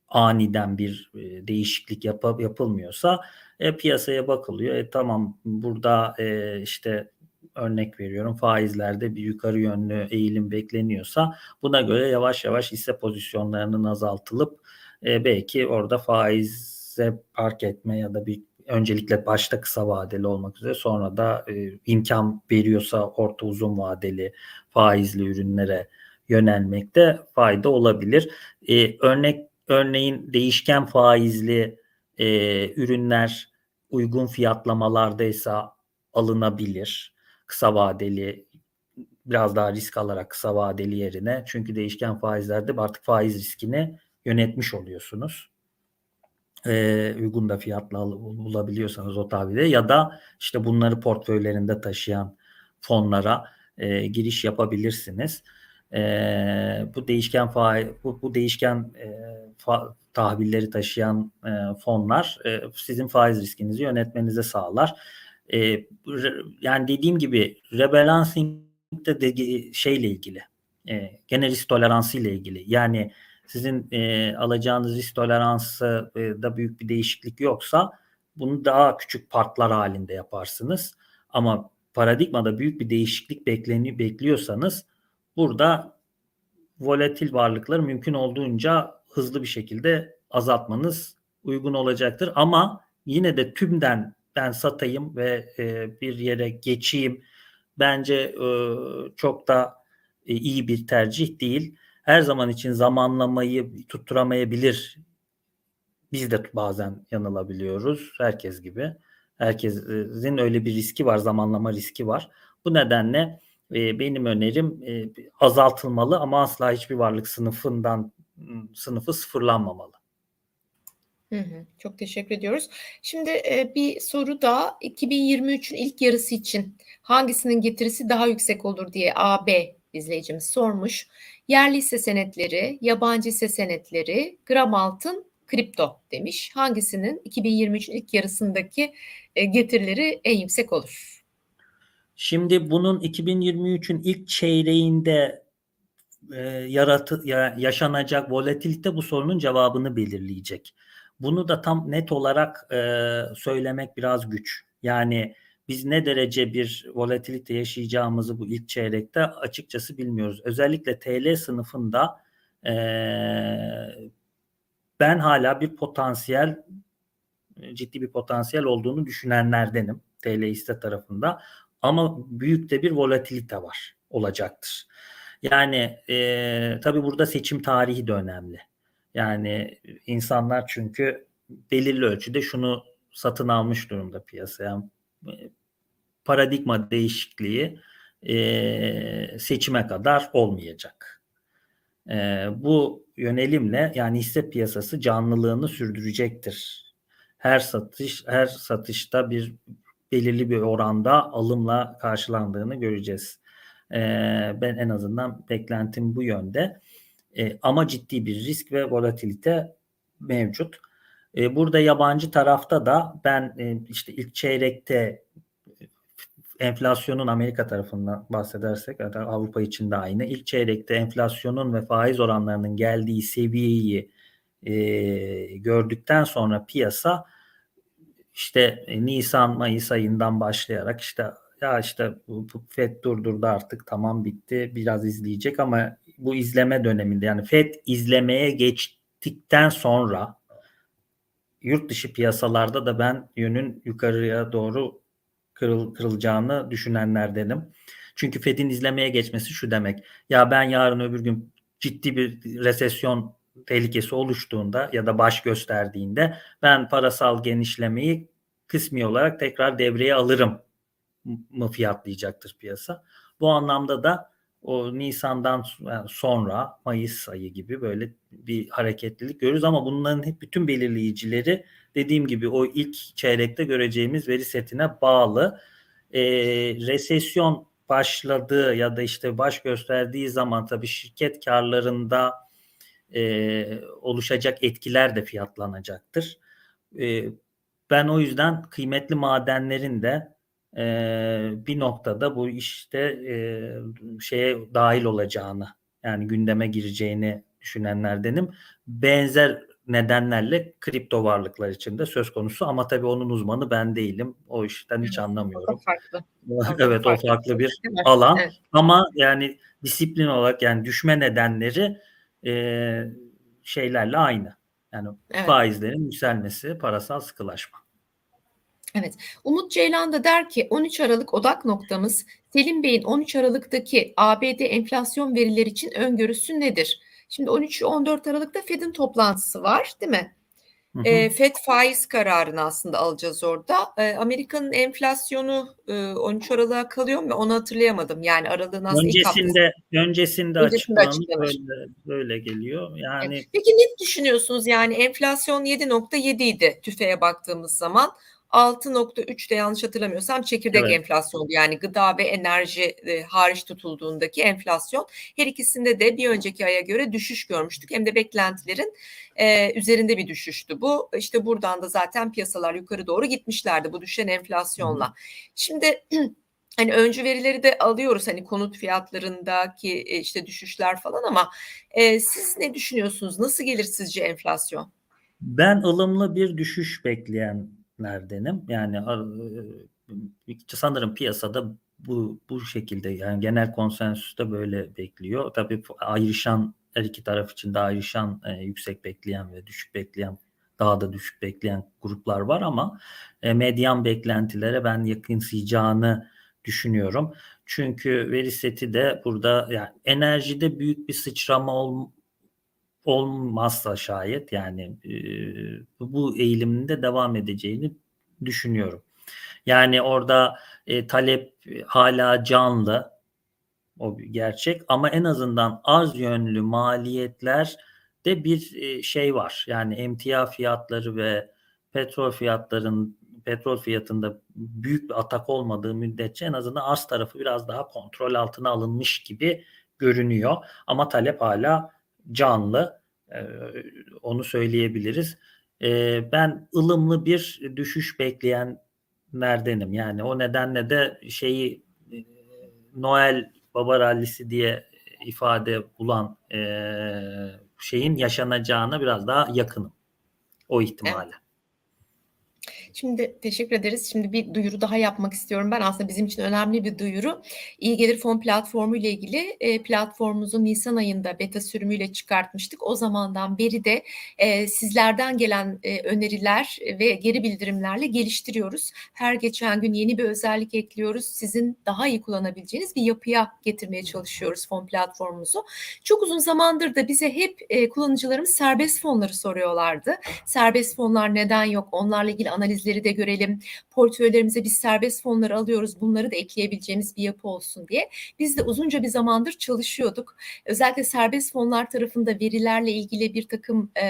aniden bir e, değişiklik yap, yapılmıyorsa e, piyasaya bakılıyor. E, tamam burada e, işte örnek veriyorum faizlerde bir yukarı yönlü eğilim bekleniyorsa buna göre yavaş yavaş hisse pozisyonlarının azaltılıp e, belki orada faize park etme ya da bir öncelikle başta kısa vadeli olmak üzere sonra da e, imkan veriyorsa orta uzun vadeli faizli ürünlere yönelmekte fayda olabilir. E, örnek örneğin değişken faizli e, ürünler uygun fiyatlamalardaysa alınabilir. Kısa vadeli biraz daha risk alarak kısa vadeli yerine çünkü değişken faizlerde artık faiz riskini yönetmiş oluyorsunuz. Ee, uygun da fiyatla bulabiliyorsanız o tabirde ya da işte bunları portföylerinde taşıyan fonlara e, giriş yapabilirsiniz. E, bu değişken faiz bu, bu değişken e, fa, tahvilleri taşıyan e, fonlar e, sizin faiz riskinizi yönetmenize sağlar. E, yani dediğim gibi rebalancing de, de şeyle ilgili e, gene risk toleransı ile ilgili. Yani sizin e, alacağınız risk toleransı e, da büyük bir değişiklik yoksa bunu daha küçük partlar halinde yaparsınız. Ama paradigmada büyük bir değişiklik bekleniyor bekliyorsanız burada volatil varlıkları mümkün olduğunca hızlı bir şekilde azaltmanız uygun olacaktır. Ama yine de tümden ben satayım ve e, bir yere geçeyim bence e, çok da e, iyi bir tercih değil. Her zaman için zamanlamayı tutturamayabilir. Biz de bazen yanılabiliyoruz. Herkes gibi. Herkesin öyle bir riski var, zamanlama riski var. Bu nedenle e, benim önerim e, azaltılmalı ama asla hiçbir varlık sınıfından sınıfı sıfırlanmamalı. Hı hı, çok teşekkür ediyoruz. Şimdi e, bir soru da 2023'ün ilk yarısı için hangisinin getirisi daha yüksek olur diye AB izleyicimiz sormuş. Yerli hisse senetleri, yabancı hisse senetleri, gram altın, kripto demiş. Hangisinin 2023'ün ilk yarısındaki e, getirileri en yüksek olur? Şimdi bunun 2023'ün ilk çeyreğinde e, yaratı, ya, yaşanacak volatilite bu sorunun cevabını belirleyecek. Bunu da tam net olarak e, söylemek biraz güç. Yani biz ne derece bir volatilite yaşayacağımızı bu ilk çeyrekte açıkçası bilmiyoruz. Özellikle TL sınıfında e, ben hala bir potansiyel ciddi bir potansiyel olduğunu düşünenlerdenim TL hisse tarafında. Ama büyük de bir volatilite var olacaktır. Yani e, tabii burada seçim tarihi de önemli. Yani insanlar çünkü belirli ölçüde şunu satın almış durumda piyasaya. Yani, paradigma değişikliği e, seçime kadar olmayacak. E, bu yönelimle yani hisse piyasası canlılığını sürdürecektir. Her satış her satışta bir belirli bir oranda alımla karşılandığını göreceğiz. E, ben en azından beklentim bu yönde. E, ama ciddi bir risk ve volatilite mevcut. E, burada yabancı tarafta da ben e, işte ilk çeyrekte enflasyonun Amerika tarafından bahsedersek Avrupa için de aynı. İlk çeyrekte enflasyonun ve faiz oranlarının geldiği seviyeyi e, gördükten sonra piyasa işte Nisan Mayıs ayından başlayarak işte ya işte FED durdurdu artık tamam bitti biraz izleyecek ama bu izleme döneminde yani FED izlemeye geçtikten sonra yurt dışı piyasalarda da ben yönün yukarıya doğru kırıl, kırılacağını düşünenlerdenim. Çünkü Fed'in izlemeye geçmesi şu demek. Ya ben yarın öbür gün ciddi bir resesyon tehlikesi oluştuğunda ya da baş gösterdiğinde ben parasal genişlemeyi kısmi olarak tekrar devreye alırım mı fiyatlayacaktır piyasa. Bu anlamda da o Nisan'dan sonra Mayıs ayı gibi böyle bir hareketlilik görürüz ama bunların hep bütün belirleyicileri dediğim gibi o ilk çeyrekte göreceğimiz veri setine bağlı. E, resesyon başladığı ya da işte baş gösterdiği zaman tabii şirket karlarında e, oluşacak etkiler de fiyatlanacaktır. E, ben o yüzden kıymetli madenlerin de e, bir noktada bu işte e, şeye dahil olacağını yani gündeme gireceğini düşünenlerdenim. Benzer nedenlerle kripto varlıklar için de söz konusu ama tabii onun uzmanı ben değilim. O işten hiç anlamıyorum. O farklı. evet o farklı bir alan evet. ama yani disiplin olarak yani düşme nedenleri e, şeylerle aynı. Yani evet. faizlerin yükselmesi, parasal sıkılaşma. Evet. Umut Ceylan da der ki 13 Aralık odak noktamız Selim Bey'in 13 Aralık'taki ABD enflasyon verileri için öngörüsü nedir? Şimdi 13-14 Aralık'ta Fed'in toplantısı var değil mi? Hı hı. E, Fed faiz kararını aslında alacağız orada. E, Amerika'nın enflasyonu e, 13 Aralık'a kalıyor mu? Onu hatırlayamadım. Yani aralığın aslında öncesinde öncesinde, öncesinde açıklandı böyle, böyle geliyor. Yani evet. Peki ne düşünüyorsunuz? Yani enflasyon 7.7 idi tüfeğe baktığımız zaman. 6.3 de yanlış hatırlamıyorsam çekirdek evet. enflasyonu yani gıda ve enerji e, hariç tutulduğundaki enflasyon her ikisinde de bir önceki aya göre düşüş görmüştük. Hem de beklentilerin e, üzerinde bir düşüştü bu. İşte buradan da zaten piyasalar yukarı doğru gitmişlerdi bu düşen enflasyonla. Şimdi hani öncü verileri de alıyoruz hani konut fiyatlarındaki işte düşüşler falan ama e, siz ne düşünüyorsunuz? Nasıl gelir sizce enflasyon? Ben ılımlı bir düşüş bekleyen neredenim. Yani sanırım piyasada bu bu şekilde yani genel konsensüste böyle bekliyor. Tabii ayrışan her iki taraf için de ayrışan e, yüksek bekleyen ve düşük bekleyen daha da düşük bekleyen gruplar var ama e, medyan beklentilere ben yakınsayacağını düşünüyorum. Çünkü veri seti de burada yani enerjide büyük bir sıçrama ol, olmazsa şayet yani e, bu eğilimin de devam edeceğini düşünüyorum. Yani orada e, talep hala canlı o gerçek ama en azından az yönlü maliyetler de bir e, şey var. Yani emtia fiyatları ve petrol fiyatların petrol fiyatında büyük bir atak olmadığı müddetçe en azından arz tarafı biraz daha kontrol altına alınmış gibi görünüyor. Ama talep hala canlı. Onu söyleyebiliriz. Ben ılımlı bir düşüş bekleyenlerdenim. Yani o nedenle de şeyi Noel Baba Rallisi diye ifade bulan şeyin yaşanacağına biraz daha yakınım. O ihtimale. Evet. Şimdi teşekkür ederiz. Şimdi bir duyuru daha yapmak istiyorum ben. Aslında bizim için önemli bir duyuru. İyi Gelir Fon platformu ile ilgili e, platformumuzu Nisan ayında beta sürümüyle çıkartmıştık. O zamandan beri de e, sizlerden gelen e, öneriler ve geri bildirimlerle geliştiriyoruz. Her geçen gün yeni bir özellik ekliyoruz. Sizin daha iyi kullanabileceğiniz bir yapıya getirmeye çalışıyoruz fon platformumuzu. Çok uzun zamandır da bize hep e, kullanıcılarımız serbest fonları soruyorlardı. Serbest fonlar neden yok? Onlarla ilgili analizleri de görelim. Portföylerimize biz serbest fonları alıyoruz. Bunları da ekleyebileceğimiz bir yapı olsun diye. Biz de uzunca bir zamandır çalışıyorduk. Özellikle serbest fonlar tarafında verilerle ilgili bir takım e,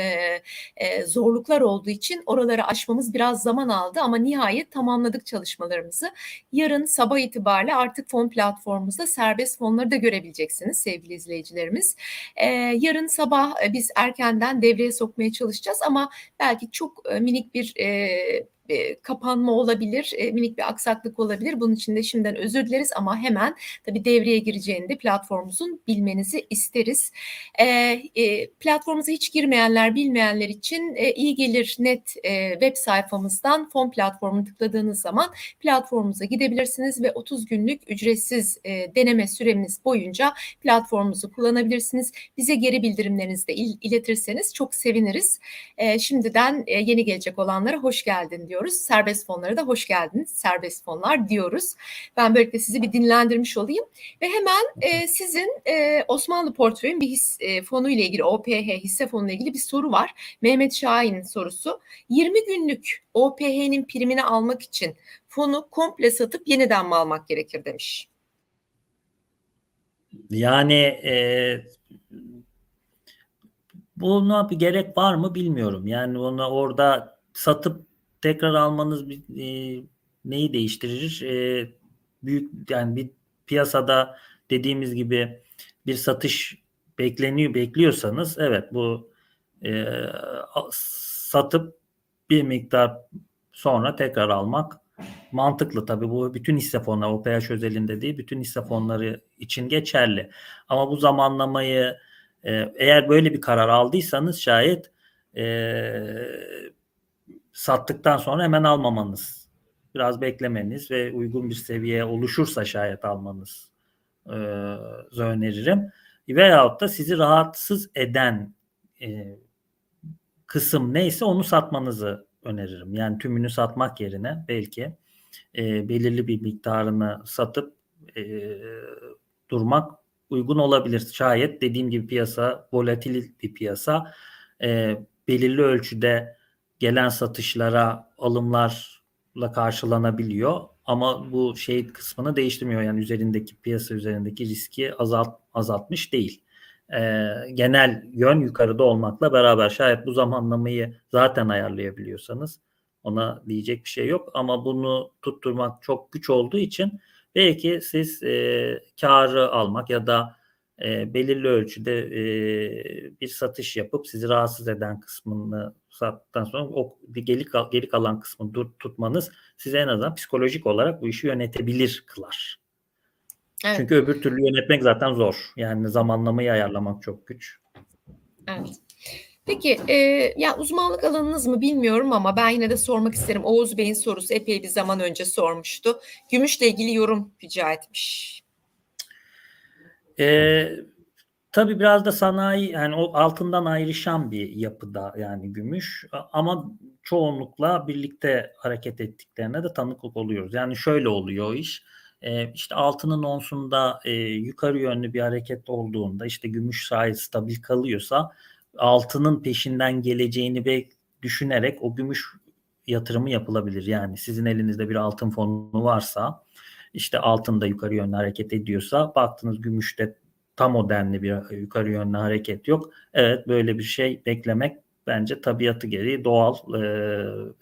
e, zorluklar olduğu için oraları aşmamız biraz zaman aldı ama nihayet tamamladık çalışmalarımızı. Yarın sabah itibariyle artık fon platformumuzda serbest fonları da görebileceksiniz sevgili izleyicilerimiz. E, yarın sabah e, biz erkenden devreye sokmaya çalışacağız ama belki çok e, minik bir e, e, kapanma olabilir, e, minik bir aksaklık olabilir. Bunun için de şimdiden özür dileriz ama hemen tabii devreye gireceğini de platformumuzun bilmenizi isteriz. E, platformumuza hiç girmeyenler, bilmeyenler için iyi gelir net web sayfamızdan fon platformunu tıkladığınız zaman platformumuza gidebilirsiniz ve 30 günlük ücretsiz deneme süremiz boyunca platformumuzu kullanabilirsiniz. Bize geri bildirimlerinizi de il, iletirseniz çok seviniriz. Şimdiden yeni gelecek olanlara hoş geldin diyoruz. Serbest fonlara da hoş geldiniz. Serbest fonlar diyoruz. Ben böylelikle sizi bir dinlendirmiş olayım. Ve hemen e, sizin e, Osmanlı portföyün bir his, e, fonu ile ilgili OPH hisse fonu ile ilgili bir soru var. Mehmet Şahin'in sorusu. 20 günlük OPH'nin primini almak için fonu komple satıp yeniden mi almak gerekir demiş. Yani e, buna bir gerek var mı bilmiyorum. Yani onu orada satıp tekrar almanız bir, e, neyi değiştirir? E, büyük yani bir piyasada dediğimiz gibi bir satış bekleniyor bekliyorsanız evet bu e, satıp bir miktar sonra tekrar almak mantıklı tabii bu bütün hisse fonları OPH özelinde değil bütün hisse fonları için geçerli. Ama bu zamanlamayı e, eğer böyle bir karar aldıysanız şayet e, sattıktan sonra hemen almamanız biraz beklemeniz ve uygun bir seviye oluşursa şayet almanız e, öneririm. Veyahut da sizi rahatsız eden e, kısım neyse onu satmanızı öneririm. Yani tümünü satmak yerine belki e, belirli bir miktarını satıp e, durmak uygun olabilir. Şayet dediğim gibi piyasa volatil bir piyasa e, belirli ölçüde gelen satışlara alımlarla karşılanabiliyor. Ama bu şey kısmını değiştirmiyor. Yani üzerindeki piyasa üzerindeki riski azalt azaltmış değil. Ee, genel yön yukarıda olmakla beraber şayet bu zamanlamayı zaten ayarlayabiliyorsanız ona diyecek bir şey yok. Ama bunu tutturmak çok güç olduğu için belki siz e, karı almak ya da e, belirli ölçüde e, bir satış yapıp sizi rahatsız eden kısmını sattıktan sonra o geri, geri kalan kısmı dur, tutmanız size en azından psikolojik olarak bu işi yönetebilir kılar. Evet. Çünkü öbür türlü yönetmek zaten zor. Yani zamanlamayı ayarlamak çok güç. Evet. Peki e, ya uzmanlık alanınız mı bilmiyorum ama ben yine de sormak isterim. Oğuz Bey'in sorusu epey bir zaman önce sormuştu. Gümüşle ilgili yorum rica etmiş. Ee, tabii biraz da sanayi yani o altından ayrışan bir yapıda yani gümüş ama çoğunlukla birlikte hareket ettiklerine de tanıklık oluyoruz. Yani şöyle oluyor iş. Ee, işte altının onsunda e, yukarı yönlü bir hareket olduğunda işte gümüş sayı stabil kalıyorsa altının peşinden geleceğini ve düşünerek o gümüş yatırımı yapılabilir. Yani sizin elinizde bir altın fonu varsa işte altında yukarı yönlü hareket ediyorsa baktınız gümüşte tam o denli bir yukarı yönlü hareket yok. Evet böyle bir şey beklemek bence tabiatı gereği doğal e,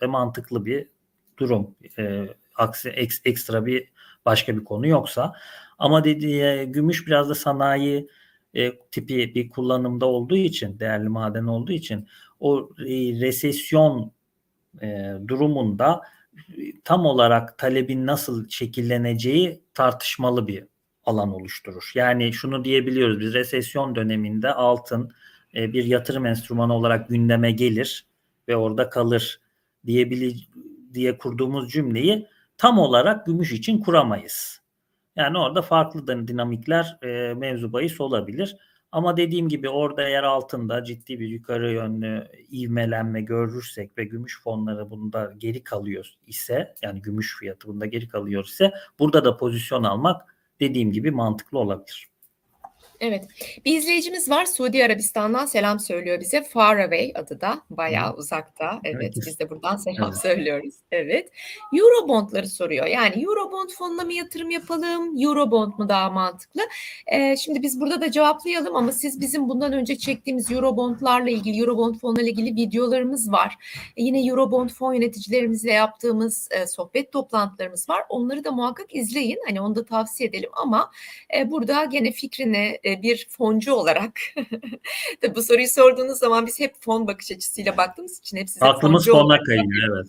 ve mantıklı bir durum. E, aksi ek, ekstra bir başka bir konu yoksa. Ama dediği gümüş biraz da sanayi e, tipi bir kullanımda olduğu için, değerli maden olduğu için o e, resesyon e, durumunda tam olarak talebin nasıl şekilleneceği tartışmalı bir alan oluşturur. Yani şunu diyebiliyoruz biz resesyon döneminde altın e, bir yatırım enstrümanı olarak gündeme gelir ve orada kalır diyebilir diye kurduğumuz cümleyi tam olarak gümüş için kuramayız. Yani orada farklı dinamikler e, mevzu bahis olabilir. Ama dediğim gibi orada yer altında ciddi bir yukarı yönlü ivmelenme görürsek ve gümüş fonları bunda geri kalıyor ise yani gümüş fiyatı bunda geri kalıyor ise burada da pozisyon almak dediğim gibi mantıklı olabilir. Evet. Bir izleyicimiz var. Suudi Arabistan'dan selam söylüyor bize. Far away adı da. Bayağı uzakta. Evet. Evet. Biz de buradan selam Evet. söylüyoruz. Evet. Eurobondları soruyor. Yani Eurobond fonuna mı yatırım yapalım? Eurobond mu daha mantıklı? Ee, şimdi biz burada da cevaplayalım ama siz bizim bundan önce çektiğimiz Eurobondlarla ilgili, Eurobond fonlarla ilgili videolarımız var. E, yine Eurobond fon yöneticilerimizle yaptığımız e, sohbet toplantılarımız var. Onları da muhakkak izleyin. Hani onu da tavsiye edelim ama e, burada gene fikrini e, bir foncu olarak Tabii bu soruyu sorduğunuz zaman biz hep fon bakış açısıyla baktığımız için hep size Aklımız foncu fona kayıyor evet.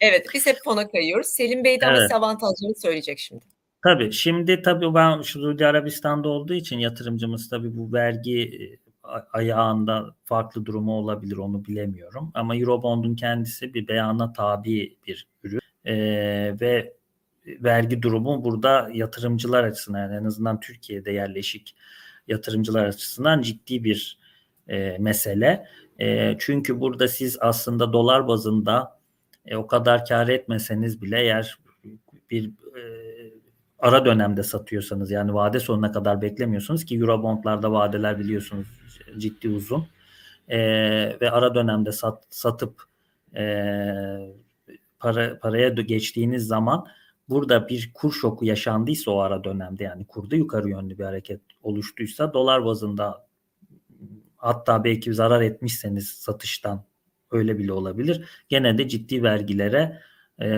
Evet biz hep fona kayıyoruz. Selim Bey de Evet. avantajlarını söyleyecek şimdi. Tabii şimdi tabii ben Suudi Arabistan'da olduğu için yatırımcımız tabii bu vergi e, ayağında farklı durumu olabilir onu bilemiyorum. Ama Eurobond'un kendisi bir beyana tabi bir ürün Ee, ve vergi durumu burada yatırımcılar açısından yani en azından Türkiye'de yerleşik yatırımcılar açısından ciddi bir e, mesele. E, çünkü burada siz aslında dolar bazında e, o kadar kar etmeseniz bile eğer bir e, ara dönemde satıyorsanız yani vade sonuna kadar beklemiyorsunuz ki Eurobondlarda vadeler biliyorsunuz ciddi uzun E, ve ara dönemde sat, satıp e, para paraya geçtiğiniz zaman burada bir kur şoku yaşandıysa o ara dönemde yani kurda yukarı yönlü bir hareket oluştuysa dolar bazında hatta belki zarar etmişseniz satıştan öyle bile olabilir. Gene de ciddi vergilere e,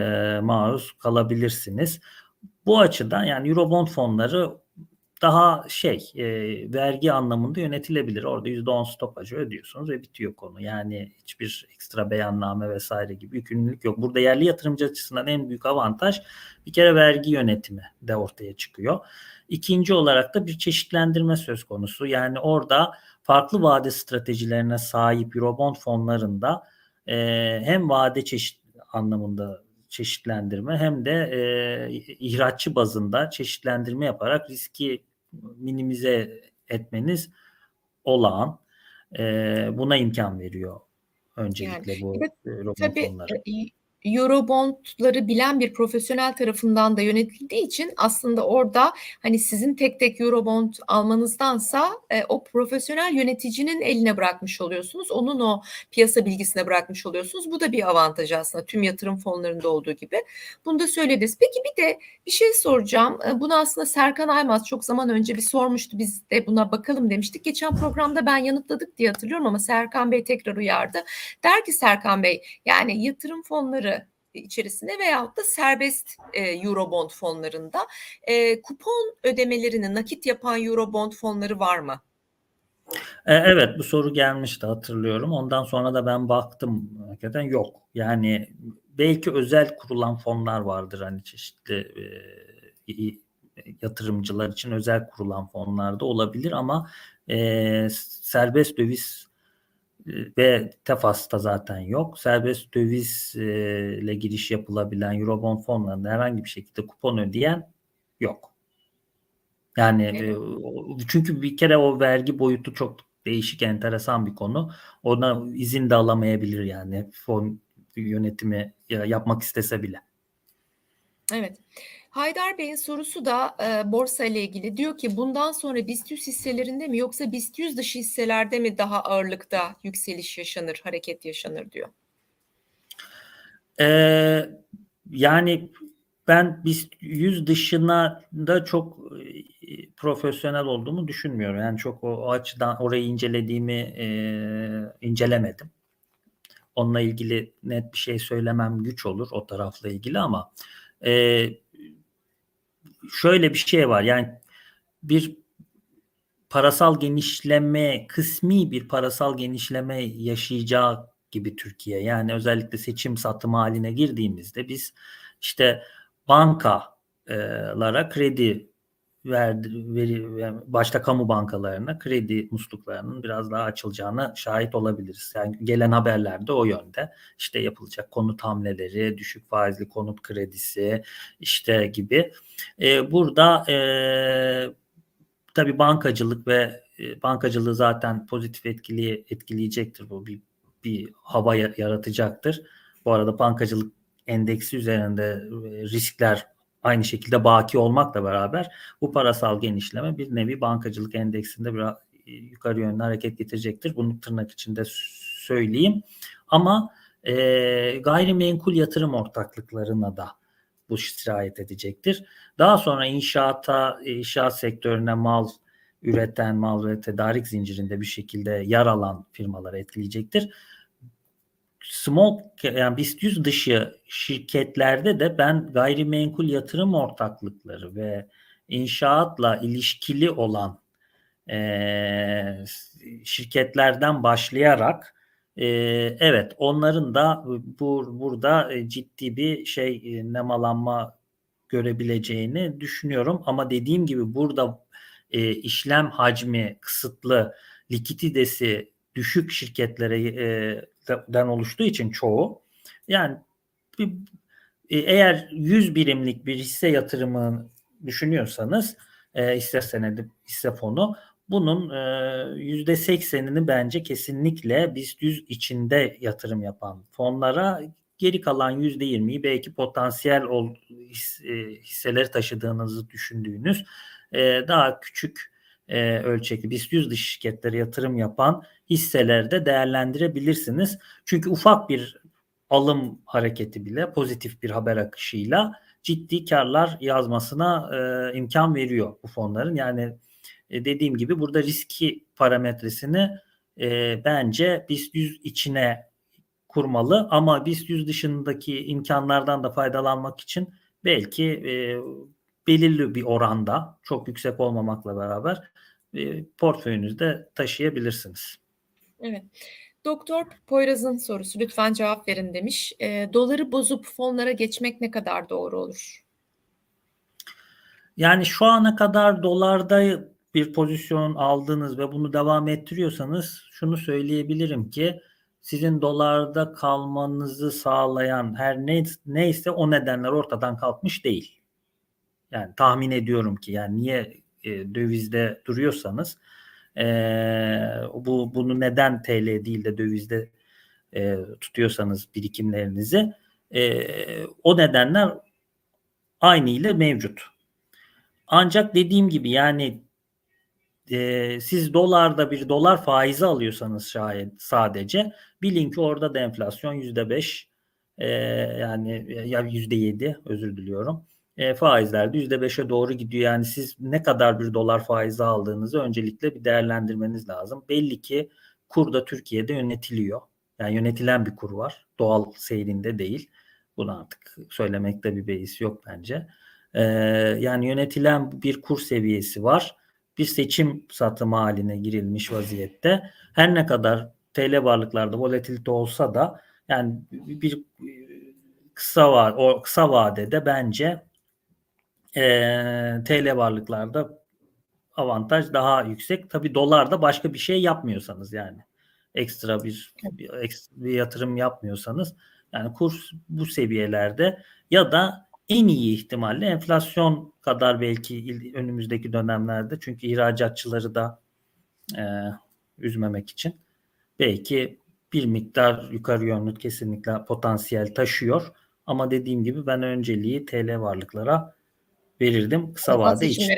maruz kalabilirsiniz. Bu açıdan yani Eurobond fonları daha şey e, vergi anlamında yönetilebilir. Orada %10 stopajı ödüyorsunuz ve bitiyor konu. Yani hiçbir ekstra beyanname vesaire gibi yükümlülük yok. Burada yerli yatırımcı açısından en büyük avantaj bir kere vergi yönetimi de ortaya çıkıyor. İkinci olarak da bir çeşitlendirme söz konusu. Yani orada farklı vade stratejilerine sahip Eurobond fonlarında e, hem vade çeşit anlamında çeşitlendirme hem de e, ihraççı bazında çeşitlendirme yaparak riski minimize etmeniz olağan. E, buna imkan veriyor öncelikle Yani, bu evet, Eurobond Tabii e, Eurobondları bilen bir profesyonel tarafından da yönetildiği için aslında orada hani sizin tek tek Eurobond almanızdansa e, o profesyonel yöneticinin eline bırakmış oluyorsunuz. Onun o piyasa bilgisine bırakmış oluyorsunuz. Bu da bir avantaj aslında tüm yatırım fonlarında olduğu gibi. Bunu da söylediniz. Peki bir de bir şey soracağım. E, Bunu aslında Serkan Aymaz çok zaman önce bir sormuştu. Biz de buna bakalım demiştik. Geçen programda ben yanıtladık diye hatırlıyorum ama Serkan Bey tekrar uyardı. Der ki Serkan Bey yani yatırım fonları içerisinde veyahut da serbest e, Eurobond fonlarında e, kupon ödemelerini nakit yapan Eurobond fonları var mı? E, Evet bu soru gelmişti hatırlıyorum. Ondan sonra da ben baktım hakikaten yok. Yani belki özel kurulan fonlar vardır hani çeşitli e, yatırımcılar için özel kurulan fonlarda olabilir ama e, serbest döviz ve TEFAS'ta zaten yok. Serbest dövizle giriş yapılabilen Eurobond fonlarında herhangi bir şekilde kupon ödeyen yok. Yani e, o- çünkü bir kere o vergi boyutu çok değişik, enteresan bir konu. Ona izin de alamayabilir yani fon yönetimi ya- yapmak istese bile. Evet. Haydar Bey'in sorusu da e, borsa ile ilgili. Diyor ki bundan sonra BIST 100 hisselerinde mi yoksa BIST 100 dışı hisselerde mi daha ağırlıkta yükseliş yaşanır, hareket yaşanır diyor. Ee, yani ben biz yüz dışına da çok e, profesyonel olduğumu düşünmüyorum. Yani çok o, o açıdan orayı incelediğimi e, incelemedim. Onunla ilgili net bir şey söylemem güç olur o tarafla ilgili ama e, şöyle bir şey var. Yani bir parasal genişleme, kısmi bir parasal genişleme yaşayacağı gibi Türkiye. Yani özellikle seçim satım haline girdiğimizde biz işte bankalara kredi verdi, veri, başta kamu bankalarına kredi musluklarının biraz daha açılacağına şahit olabiliriz. Yani gelen haberler de o yönde. İşte yapılacak konut hamleleri, düşük faizli konut kredisi işte gibi. Ee, burada e, tabii bankacılık ve e, bankacılığı zaten pozitif etkili etkileyecektir bu bir bir hava yaratacaktır. Bu arada bankacılık endeksi üzerinde e, riskler aynı şekilde baki olmakla beraber bu parasal genişleme bir nevi bankacılık endeksinde biraz e, yukarı yönlü hareket getirecektir. Bunu tırnak içinde söyleyeyim. Ama e, gayrimenkul yatırım ortaklıklarına da bu sirayet edecektir. Daha sonra inşaata, inşaat sektörüne mal üreten, mal ve tedarik zincirinde bir şekilde yer alan firmaları etkileyecektir small yani BIST 100 dışı şirketlerde de ben gayrimenkul yatırım ortaklıkları ve inşaatla ilişkili olan e, şirketlerden başlayarak e, evet onların da bu burada ciddi bir şey nemalanma görebileceğini düşünüyorum. Ama dediğim gibi burada e, işlem hacmi kısıtlı likiditesi düşük şirketlere e, den oluştuğu için çoğu yani bir, e, eğer 100 birimlik bir hisse yatırımı düşünüyorsanız e, hisse senedi hisse fonu bunun yüzde 80'ini bence kesinlikle BIST 100 içinde yatırım yapan fonlara geri kalan %20'yi belki potansiyel ol, hisseleri taşıdığınızı düşündüğünüz daha küçük e, ölçekli BIST 100 dış şirketlere yatırım yapan hisselerde değerlendirebilirsiniz. Çünkü ufak bir alım hareketi bile pozitif bir haber akışıyla ciddi karlar yazmasına e, imkan veriyor bu fonların. Yani e, dediğim gibi burada riski parametresini e, bence BIST 100 içine kurmalı ama BIST 100 dışındaki imkanlardan da faydalanmak için belki e, belirli bir oranda çok yüksek olmamakla beraber e, portföyünüzde taşıyabilirsiniz. Evet. Doktor Poyraz'ın sorusu lütfen cevap verin demiş. E, doları bozup fonlara geçmek ne kadar doğru olur? Yani şu ana kadar dolarda bir pozisyon aldınız ve bunu devam ettiriyorsanız şunu söyleyebilirim ki sizin dolarda kalmanızı sağlayan her ne, neyse o nedenler ortadan kalkmış değil. Yani tahmin ediyorum ki yani niye e, dövizde duruyorsanız e, bu bunu neden TL değil de dövizde e, tutuyorsanız birikimlerinizi e, o nedenler aynı ile mevcut. Ancak dediğim gibi yani e, siz dolarda bir dolar faizi alıyorsanız şayet sadece bilin ki orada da enflasyon yüzde beş e, yani ya yüzde yedi özür diliyorum e, faizler de %5'e doğru gidiyor. Yani siz ne kadar bir dolar faizi aldığınızı öncelikle bir değerlendirmeniz lazım. Belli ki kur da Türkiye'de yönetiliyor. Yani yönetilen bir kur var. Doğal seyrinde değil. Bunu artık söylemekte bir beis yok bence. Ee, yani yönetilen bir kur seviyesi var. Bir seçim satımı haline girilmiş vaziyette. Her ne kadar TL varlıklarda volatilite olsa da yani bir kısa va o kısa vadede bence e, TL varlıklarda avantaj daha yüksek. Tabii dolarda başka bir şey yapmıyorsanız yani ekstra bir, bir, ekstra bir yatırım yapmıyorsanız yani kur bu seviyelerde ya da en iyi ihtimalle enflasyon kadar belki önümüzdeki dönemlerde çünkü ihracatçıları da e, üzmemek için belki bir miktar yukarı yönlü kesinlikle potansiyel taşıyor. Ama dediğim gibi ben önceliği TL varlıklara verirdim kısa vade için.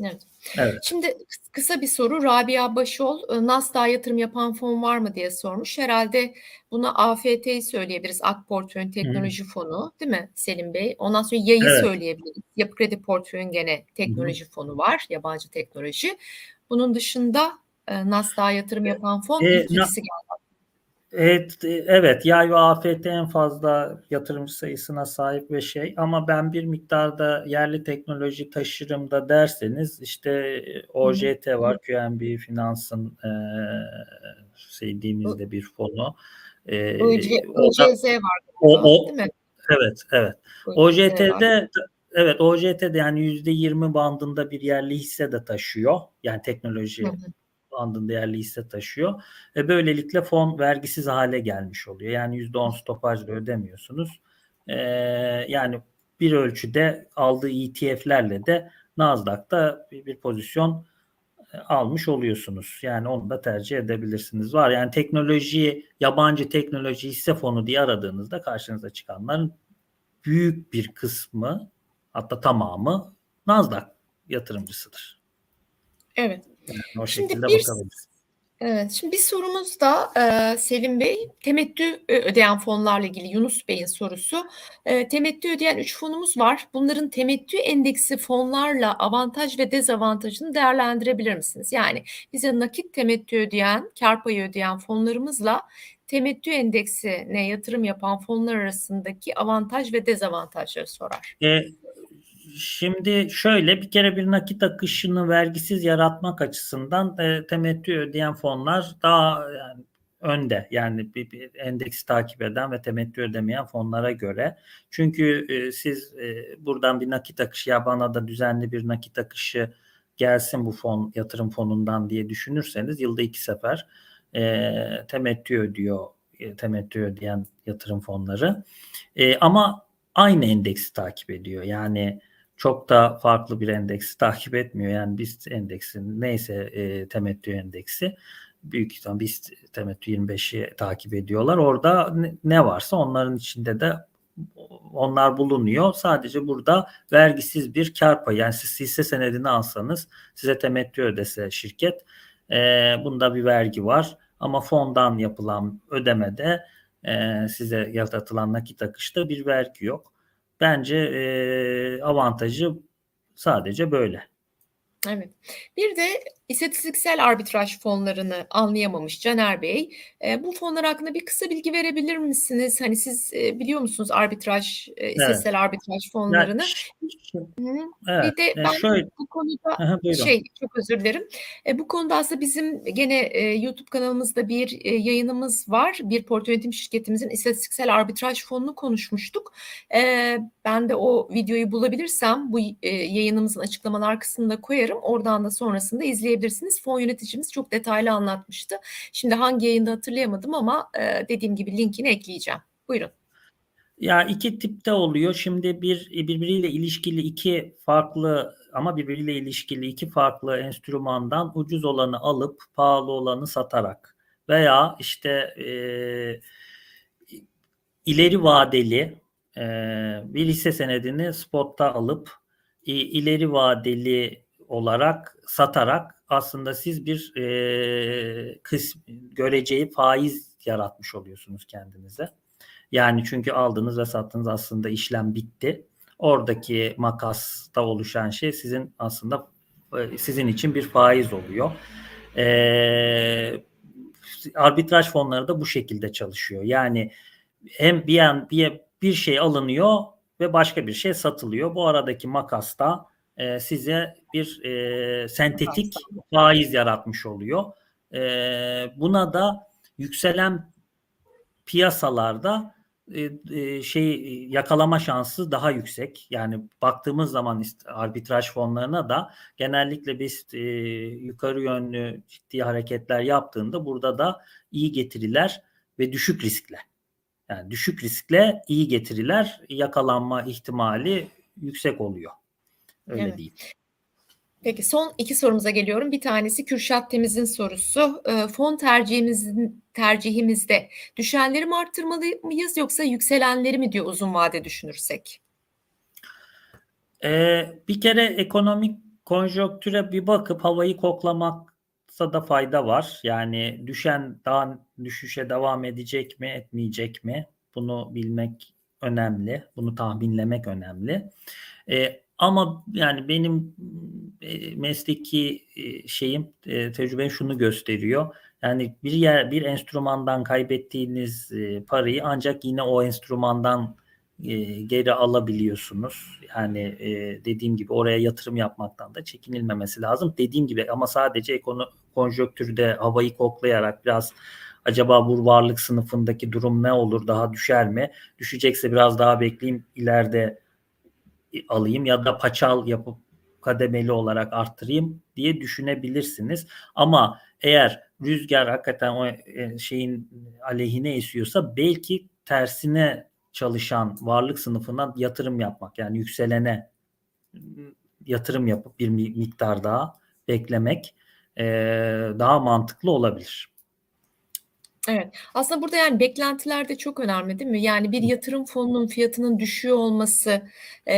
Evet. evet. Şimdi kısa bir soru Rabia Başol Nasdaq yatırım yapan fon var mı diye sormuş. Herhalde buna AFT'yi söyleyebiliriz. Ak Portföyün Teknoloji Hı. Fonu değil mi Selim Bey? Ondan sonra yayı evet. söyleyebiliriz. Yapı Kredi Portföyün gene teknoloji Hı. fonu var. Yabancı teknoloji. Bunun dışında Nasdaq yatırım yapan fon e, ikisi geldi Evet, evet yay ve AFT en fazla yatırımcı sayısına sahip ve şey ama ben bir miktarda yerli teknoloji taşırım da derseniz işte OJT var QNB Finans'ın e, sevdiğimizde bir fonu. E, OCZ var. O, o, değil mi? Evet, evet. OJT'de evet OJT de yani %20 bandında bir yerli hisse de taşıyor. Yani teknoloji Hı hı. Bandında yerli hisse taşıyor. Ve böylelikle fon vergisiz hale gelmiş oluyor. Yani %10 stopajla ödemiyorsunuz. Ee, yani bir ölçüde aldığı ETF'lerle de Nasdaq'ta bir, pozisyon e, almış oluyorsunuz. Yani onu da tercih edebilirsiniz. Var yani teknoloji, yabancı teknoloji hisse fonu diye aradığınızda karşınıza çıkanların büyük bir kısmı hatta tamamı Nasdaq yatırımcısıdır. Evet. Yani o Şimdi şekilde bir. Evet, şimdi bir sorumuz da e, Selim Bey, temettü ö- ödeyen fonlarla ilgili Yunus Bey'in sorusu. E, temettü ödeyen 3 fonumuz var. Bunların temettü endeksi fonlarla avantaj ve dezavantajını değerlendirebilir misiniz? Yani bize nakit temettü ödeyen, kar payı ödeyen fonlarımızla temettü endeksine yatırım yapan fonlar arasındaki avantaj ve dezavantajları sorar. E, şimdi şöyle bir kere bir nakit akışını vergisiz yaratmak açısından e, temettü ödeyen fonlar daha yani önde yani bir, bir endeksi takip eden ve temettü ödemeyen fonlara göre. Çünkü e, siz e, buradan bir nakit akışı ya bana da düzenli bir nakit akışı gelsin bu fon yatırım fonundan diye düşünürseniz yılda iki sefer e, temettü ödüyor e, temettü ödeyen yatırım fonları. E, ama aynı endeksi takip ediyor. Yani çok da farklı bir endeksi takip etmiyor. Yani BIST endeksin neyse e, temettü endeksi büyük ihtimal BIST temettü 25'i takip ediyorlar. Orada ne varsa onların içinde de onlar bulunuyor. Sadece burada vergisiz bir kar payı. Yani siz hisse senedini alsanız size temettü ödese şirket e, bunda bir vergi var. Ama fondan yapılan ödemede e, size yaratılan nakit akışta bir vergi yok. Bence e, avantajı sadece böyle. Evet. Bir de istatistiksel arbitraj fonlarını anlayamamış Caner Bey. E, bu fonlar hakkında bir kısa bilgi verebilir misiniz? Hani siz e, biliyor musunuz arbitraj, e, istatistiksel arbitraj fonlarını? Evet, Bir de ben şöyle, bu konuda Aha, buyurun. şey çok özür dilerim. E, bu konuda aslında bizim gene e, YouTube kanalımızda bir e, yayınımız var. Bir portföy yönetim şirketimizin istatistiksel arbitraj fonunu konuşmuştuk. E, ben de o videoyu bulabilirsem bu e, yayınımızın açıklamalar kısmında koyarım. Oradan da sonrasında izleyebilirsiniz. Fon yöneticimiz çok detaylı anlatmıştı. Şimdi hangi yayında hatırlayamadım ama e, dediğim gibi linkini ekleyeceğim. Buyurun. Ya iki tipte oluyor. Şimdi bir birbiriyle ilişkili iki farklı ama birbiriyle ilişkili iki farklı enstrümandan ucuz olanı alıp pahalı olanı satarak veya işte e, ileri vadeli e, bir hisse senedini spotta alıp e, ileri vadeli olarak satarak aslında siz bir e, kısm, göreceği faiz yaratmış oluyorsunuz kendinize. Yani çünkü aldınız ve sattınız aslında işlem bitti. Oradaki makasta oluşan şey sizin aslında sizin için bir faiz oluyor. Ee, arbitraj fonları da bu şekilde çalışıyor. Yani hem bir bir, bir şey alınıyor ve başka bir şey satılıyor. Bu aradaki makasta e, size bir e, sentetik faiz yaratmış oluyor. E, buna da yükselen piyasalarda e, şey yakalama şansı daha yüksek. Yani baktığımız zaman arbitraj fonlarına da genellikle biz e, yukarı yönlü ciddi hareketler yaptığında burada da iyi getiriler ve düşük riskle. Yani düşük riskle iyi getiriler yakalanma ihtimali yüksek oluyor. Öyle Evet. değil. Peki son iki sorumuza geliyorum. Bir tanesi Kürşat Temiz'in sorusu. E, fon tercihimizin tercihimizde düşenleri mi arttırmalı mıyız yoksa yükselenleri mi diyor uzun vade düşünürsek? Ee, bir kere ekonomik konjonktüre bir bakıp havayı koklamaksa da fayda var. Yani düşen daha düşüşe devam edecek mi, etmeyecek mi? Bunu bilmek önemli. Bunu tahminlemek önemli. Ee, ama yani benim e, mesleki e, şeyim e, tecrübem şunu gösteriyor. Yani bir yer bir enstrümandan kaybettiğiniz parayı ancak yine o enstrümandan geri alabiliyorsunuz. Yani dediğim gibi oraya yatırım yapmaktan da çekinilmemesi lazım. Dediğim gibi ama sadece ekono konjonktürde havayı koklayarak biraz acaba bu varlık sınıfındaki durum ne olur daha düşer mi? Düşecekse biraz daha bekleyeyim ileride alayım ya da paçal yapıp kademeli olarak arttırayım diye düşünebilirsiniz. Ama eğer rüzgar hakikaten o e, şeyin aleyhine esiyorsa belki tersine çalışan varlık sınıfına yatırım yapmak yani yükselene yatırım yapıp bir miktar daha beklemek e, daha mantıklı olabilir. Evet. Aslında burada yani beklentiler de çok önemli değil mi? Yani bir yatırım fonunun fiyatının düşüyor olması e,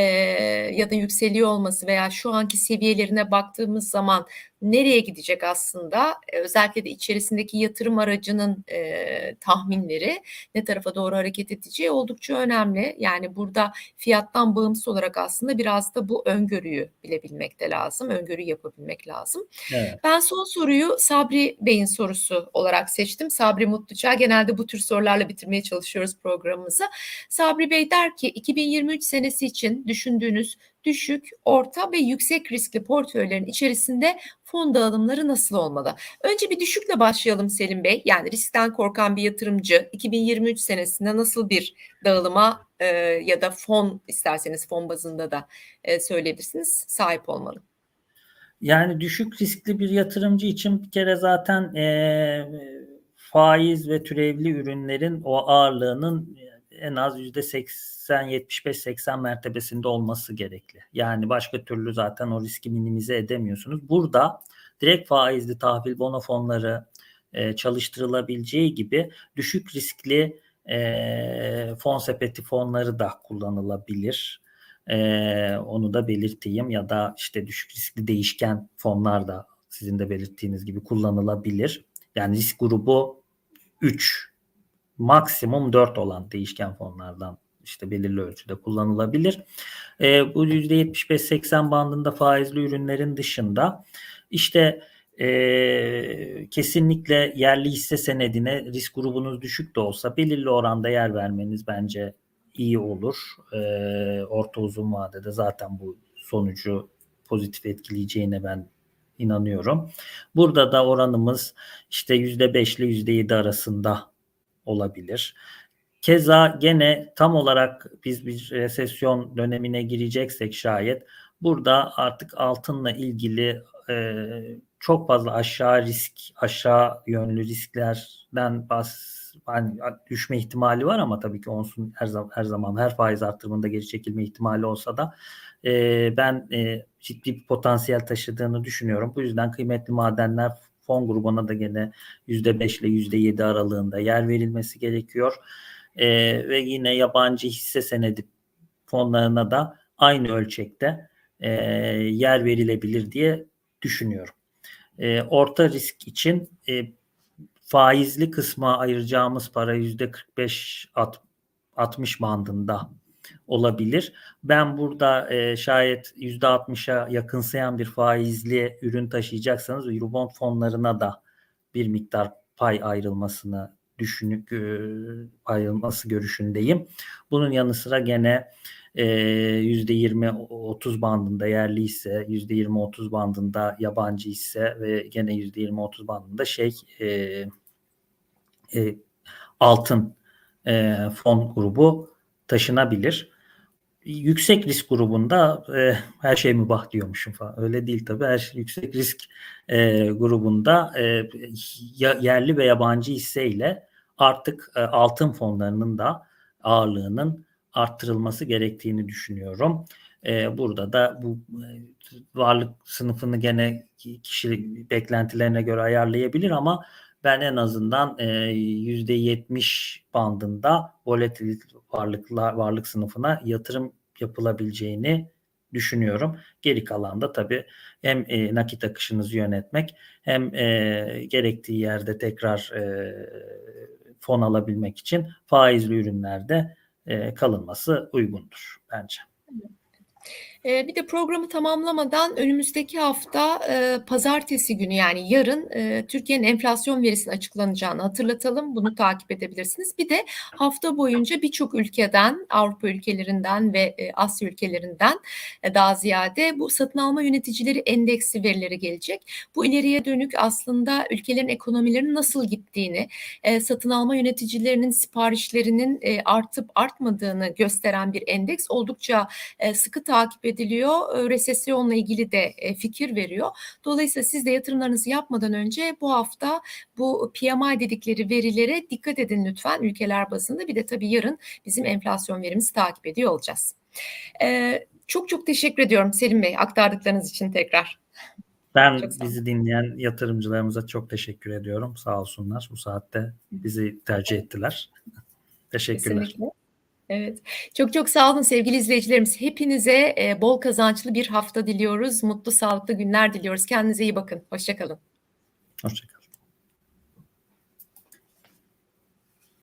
ya da yükseliyor olması veya şu anki seviyelerine baktığımız zaman nereye gidecek aslında? E, özellikle de içerisindeki yatırım aracının e, tahminleri ne tarafa doğru hareket edeceği oldukça önemli. Yani burada fiyattan bağımsız olarak aslında biraz da bu öngörüyü bilebilmek de lazım. Öngörü yapabilmek lazım. Evet. Ben son soruyu Sabri Bey'in sorusu olarak seçtim. Sabri Mutluçağ. Genelde bu tür sorularla bitirmeye çalışıyoruz programımızı. Sabri Bey der ki 2023 senesi için düşündüğünüz düşük, orta ve yüksek riskli portföylerin içerisinde fon dağılımları nasıl olmalı? Önce bir düşükle başlayalım Selim Bey. Yani riskten korkan bir yatırımcı 2023 senesinde nasıl bir dağılıma e, ya da fon isterseniz fon bazında da e, söyleyebilirsiniz sahip olmalı. Yani düşük riskli bir yatırımcı için bir kere zaten e, faiz ve türevli ürünlerin o ağırlığının en az yüzde 80, 75, 80 mertebesinde olması gerekli. Yani başka türlü zaten o riski minimize edemiyorsunuz. Burada direkt faizli tahvil bono fonları e, çalıştırılabileceği gibi düşük riskli e, fon sepeti fonları da kullanılabilir. E, onu da belirteyim ya da işte düşük riskli değişken fonlar da sizin de belirttiğiniz gibi kullanılabilir. Yani risk grubu 3 maksimum 4 olan değişken fonlardan işte belirli ölçüde kullanılabilir. E, bu %75-80 bandında faizli ürünlerin dışında işte e, kesinlikle yerli hisse senedine risk grubunuz düşük de olsa belirli oranda yer vermeniz bence iyi olur. E, orta uzun vadede zaten bu sonucu pozitif etkileyeceğine ben inanıyorum. Burada da oranımız işte %5 ile %7 arasında olabilir. Keza gene tam olarak biz bir resesyon dönemine gireceksek şayet burada artık altınla ilgili e, çok fazla aşağı risk, aşağı yönlü risklerden bas, yani düşme ihtimali var ama tabii ki onsun her zaman her zaman her faiz artırımında geri çekilme ihtimali olsa da e, ben e, ciddi bir potansiyel taşıdığını düşünüyorum. Bu yüzden kıymetli madenler fon grubuna da gene %5 ile %7 aralığında yer verilmesi gerekiyor. E, ve yine yabancı hisse senedi fonlarına da aynı ölçekte e, yer verilebilir diye düşünüyorum. E, orta risk için e, faizli kısma ayıracağımız para yüzde 45-60 bandında olabilir. Ben burada e, şayet yüzde 60'a yakınsayan bir faizli ürün taşıyacaksanız Eurobond fonlarına da bir miktar pay ayrılmasını düşünüp e, ayrılması görüşündeyim. Bunun yanı sıra gene yüzde 20-30 bandında yerli ise yüzde 20-30 bandında yabancı ise ve gene yüzde 20-30 bandında şey e, e, altın e, fon grubu taşınabilir. Yüksek risk grubunda e, her şey mübah diyormuşum falan. Öyle değil tabii. Her şey, yüksek risk e, grubunda e, yerli ve yabancı hisseyle artık e, altın fonlarının da ağırlığının arttırılması gerektiğini düşünüyorum. E, burada da bu e, varlık sınıfını gene kişi beklentilerine göre ayarlayabilir ama ben en azından yüzde 70 bandında volatil varlıklar varlık sınıfına yatırım yapılabileceğini düşünüyorum. Geri kalan da tabii hem e, nakit akışınızı yönetmek hem e, gerektiği yerde tekrar e, fon alabilmek için faizli ürünlerde e, kalınması uygundur bence. Eee, bir de programı tamamlamadan önümüzdeki hafta, eee, pazartesi günü yani yarın, eee, Türkiye'nin enflasyon verisinin açıklanacağını hatırlatalım. Bunu takip edebilirsiniz. Bir de hafta boyunca birçok ülkeden, Avrupa ülkelerinden ve, eee, Asya ülkelerinden, daha ziyade bu satın alma yöneticileri endeksi verileri gelecek. Bu ileriye dönük aslında ülkelerin ekonomilerinin nasıl gittiğini, satın alma yöneticilerinin siparişlerinin, artıp artmadığını gösteren bir endeks. Oldukça, sıkı takip ediliyor. Eee, resesyonla ilgili de, eee, fikir veriyor. Dolayısıyla siz de yatırımlarınızı yapmadan önce bu hafta bu PMI dedikleri verilere dikkat edin lütfen ülkeler bazında. Bir de tabii yarın bizim enflasyon verimizi takip ediyor olacağız. Eee, çok çok teşekkür ediyorum Selim Bey aktardıklarınız için tekrar. Ben bizi dinleyen yatırımcılarımıza çok teşekkür ediyorum. Sağ olsunlar. Bu saatte bizi tercih ettiler. Teşekkürler. Kesinlikle. Evet. Çok çok sağ olun sevgili izleyicilerimiz. Hepinize, eee, bol kazançlı bir hafta diliyoruz. Mutlu, sağlıklı günler diliyoruz. Kendinize iyi bakın. Hoşça kalın. Hoşça kalın.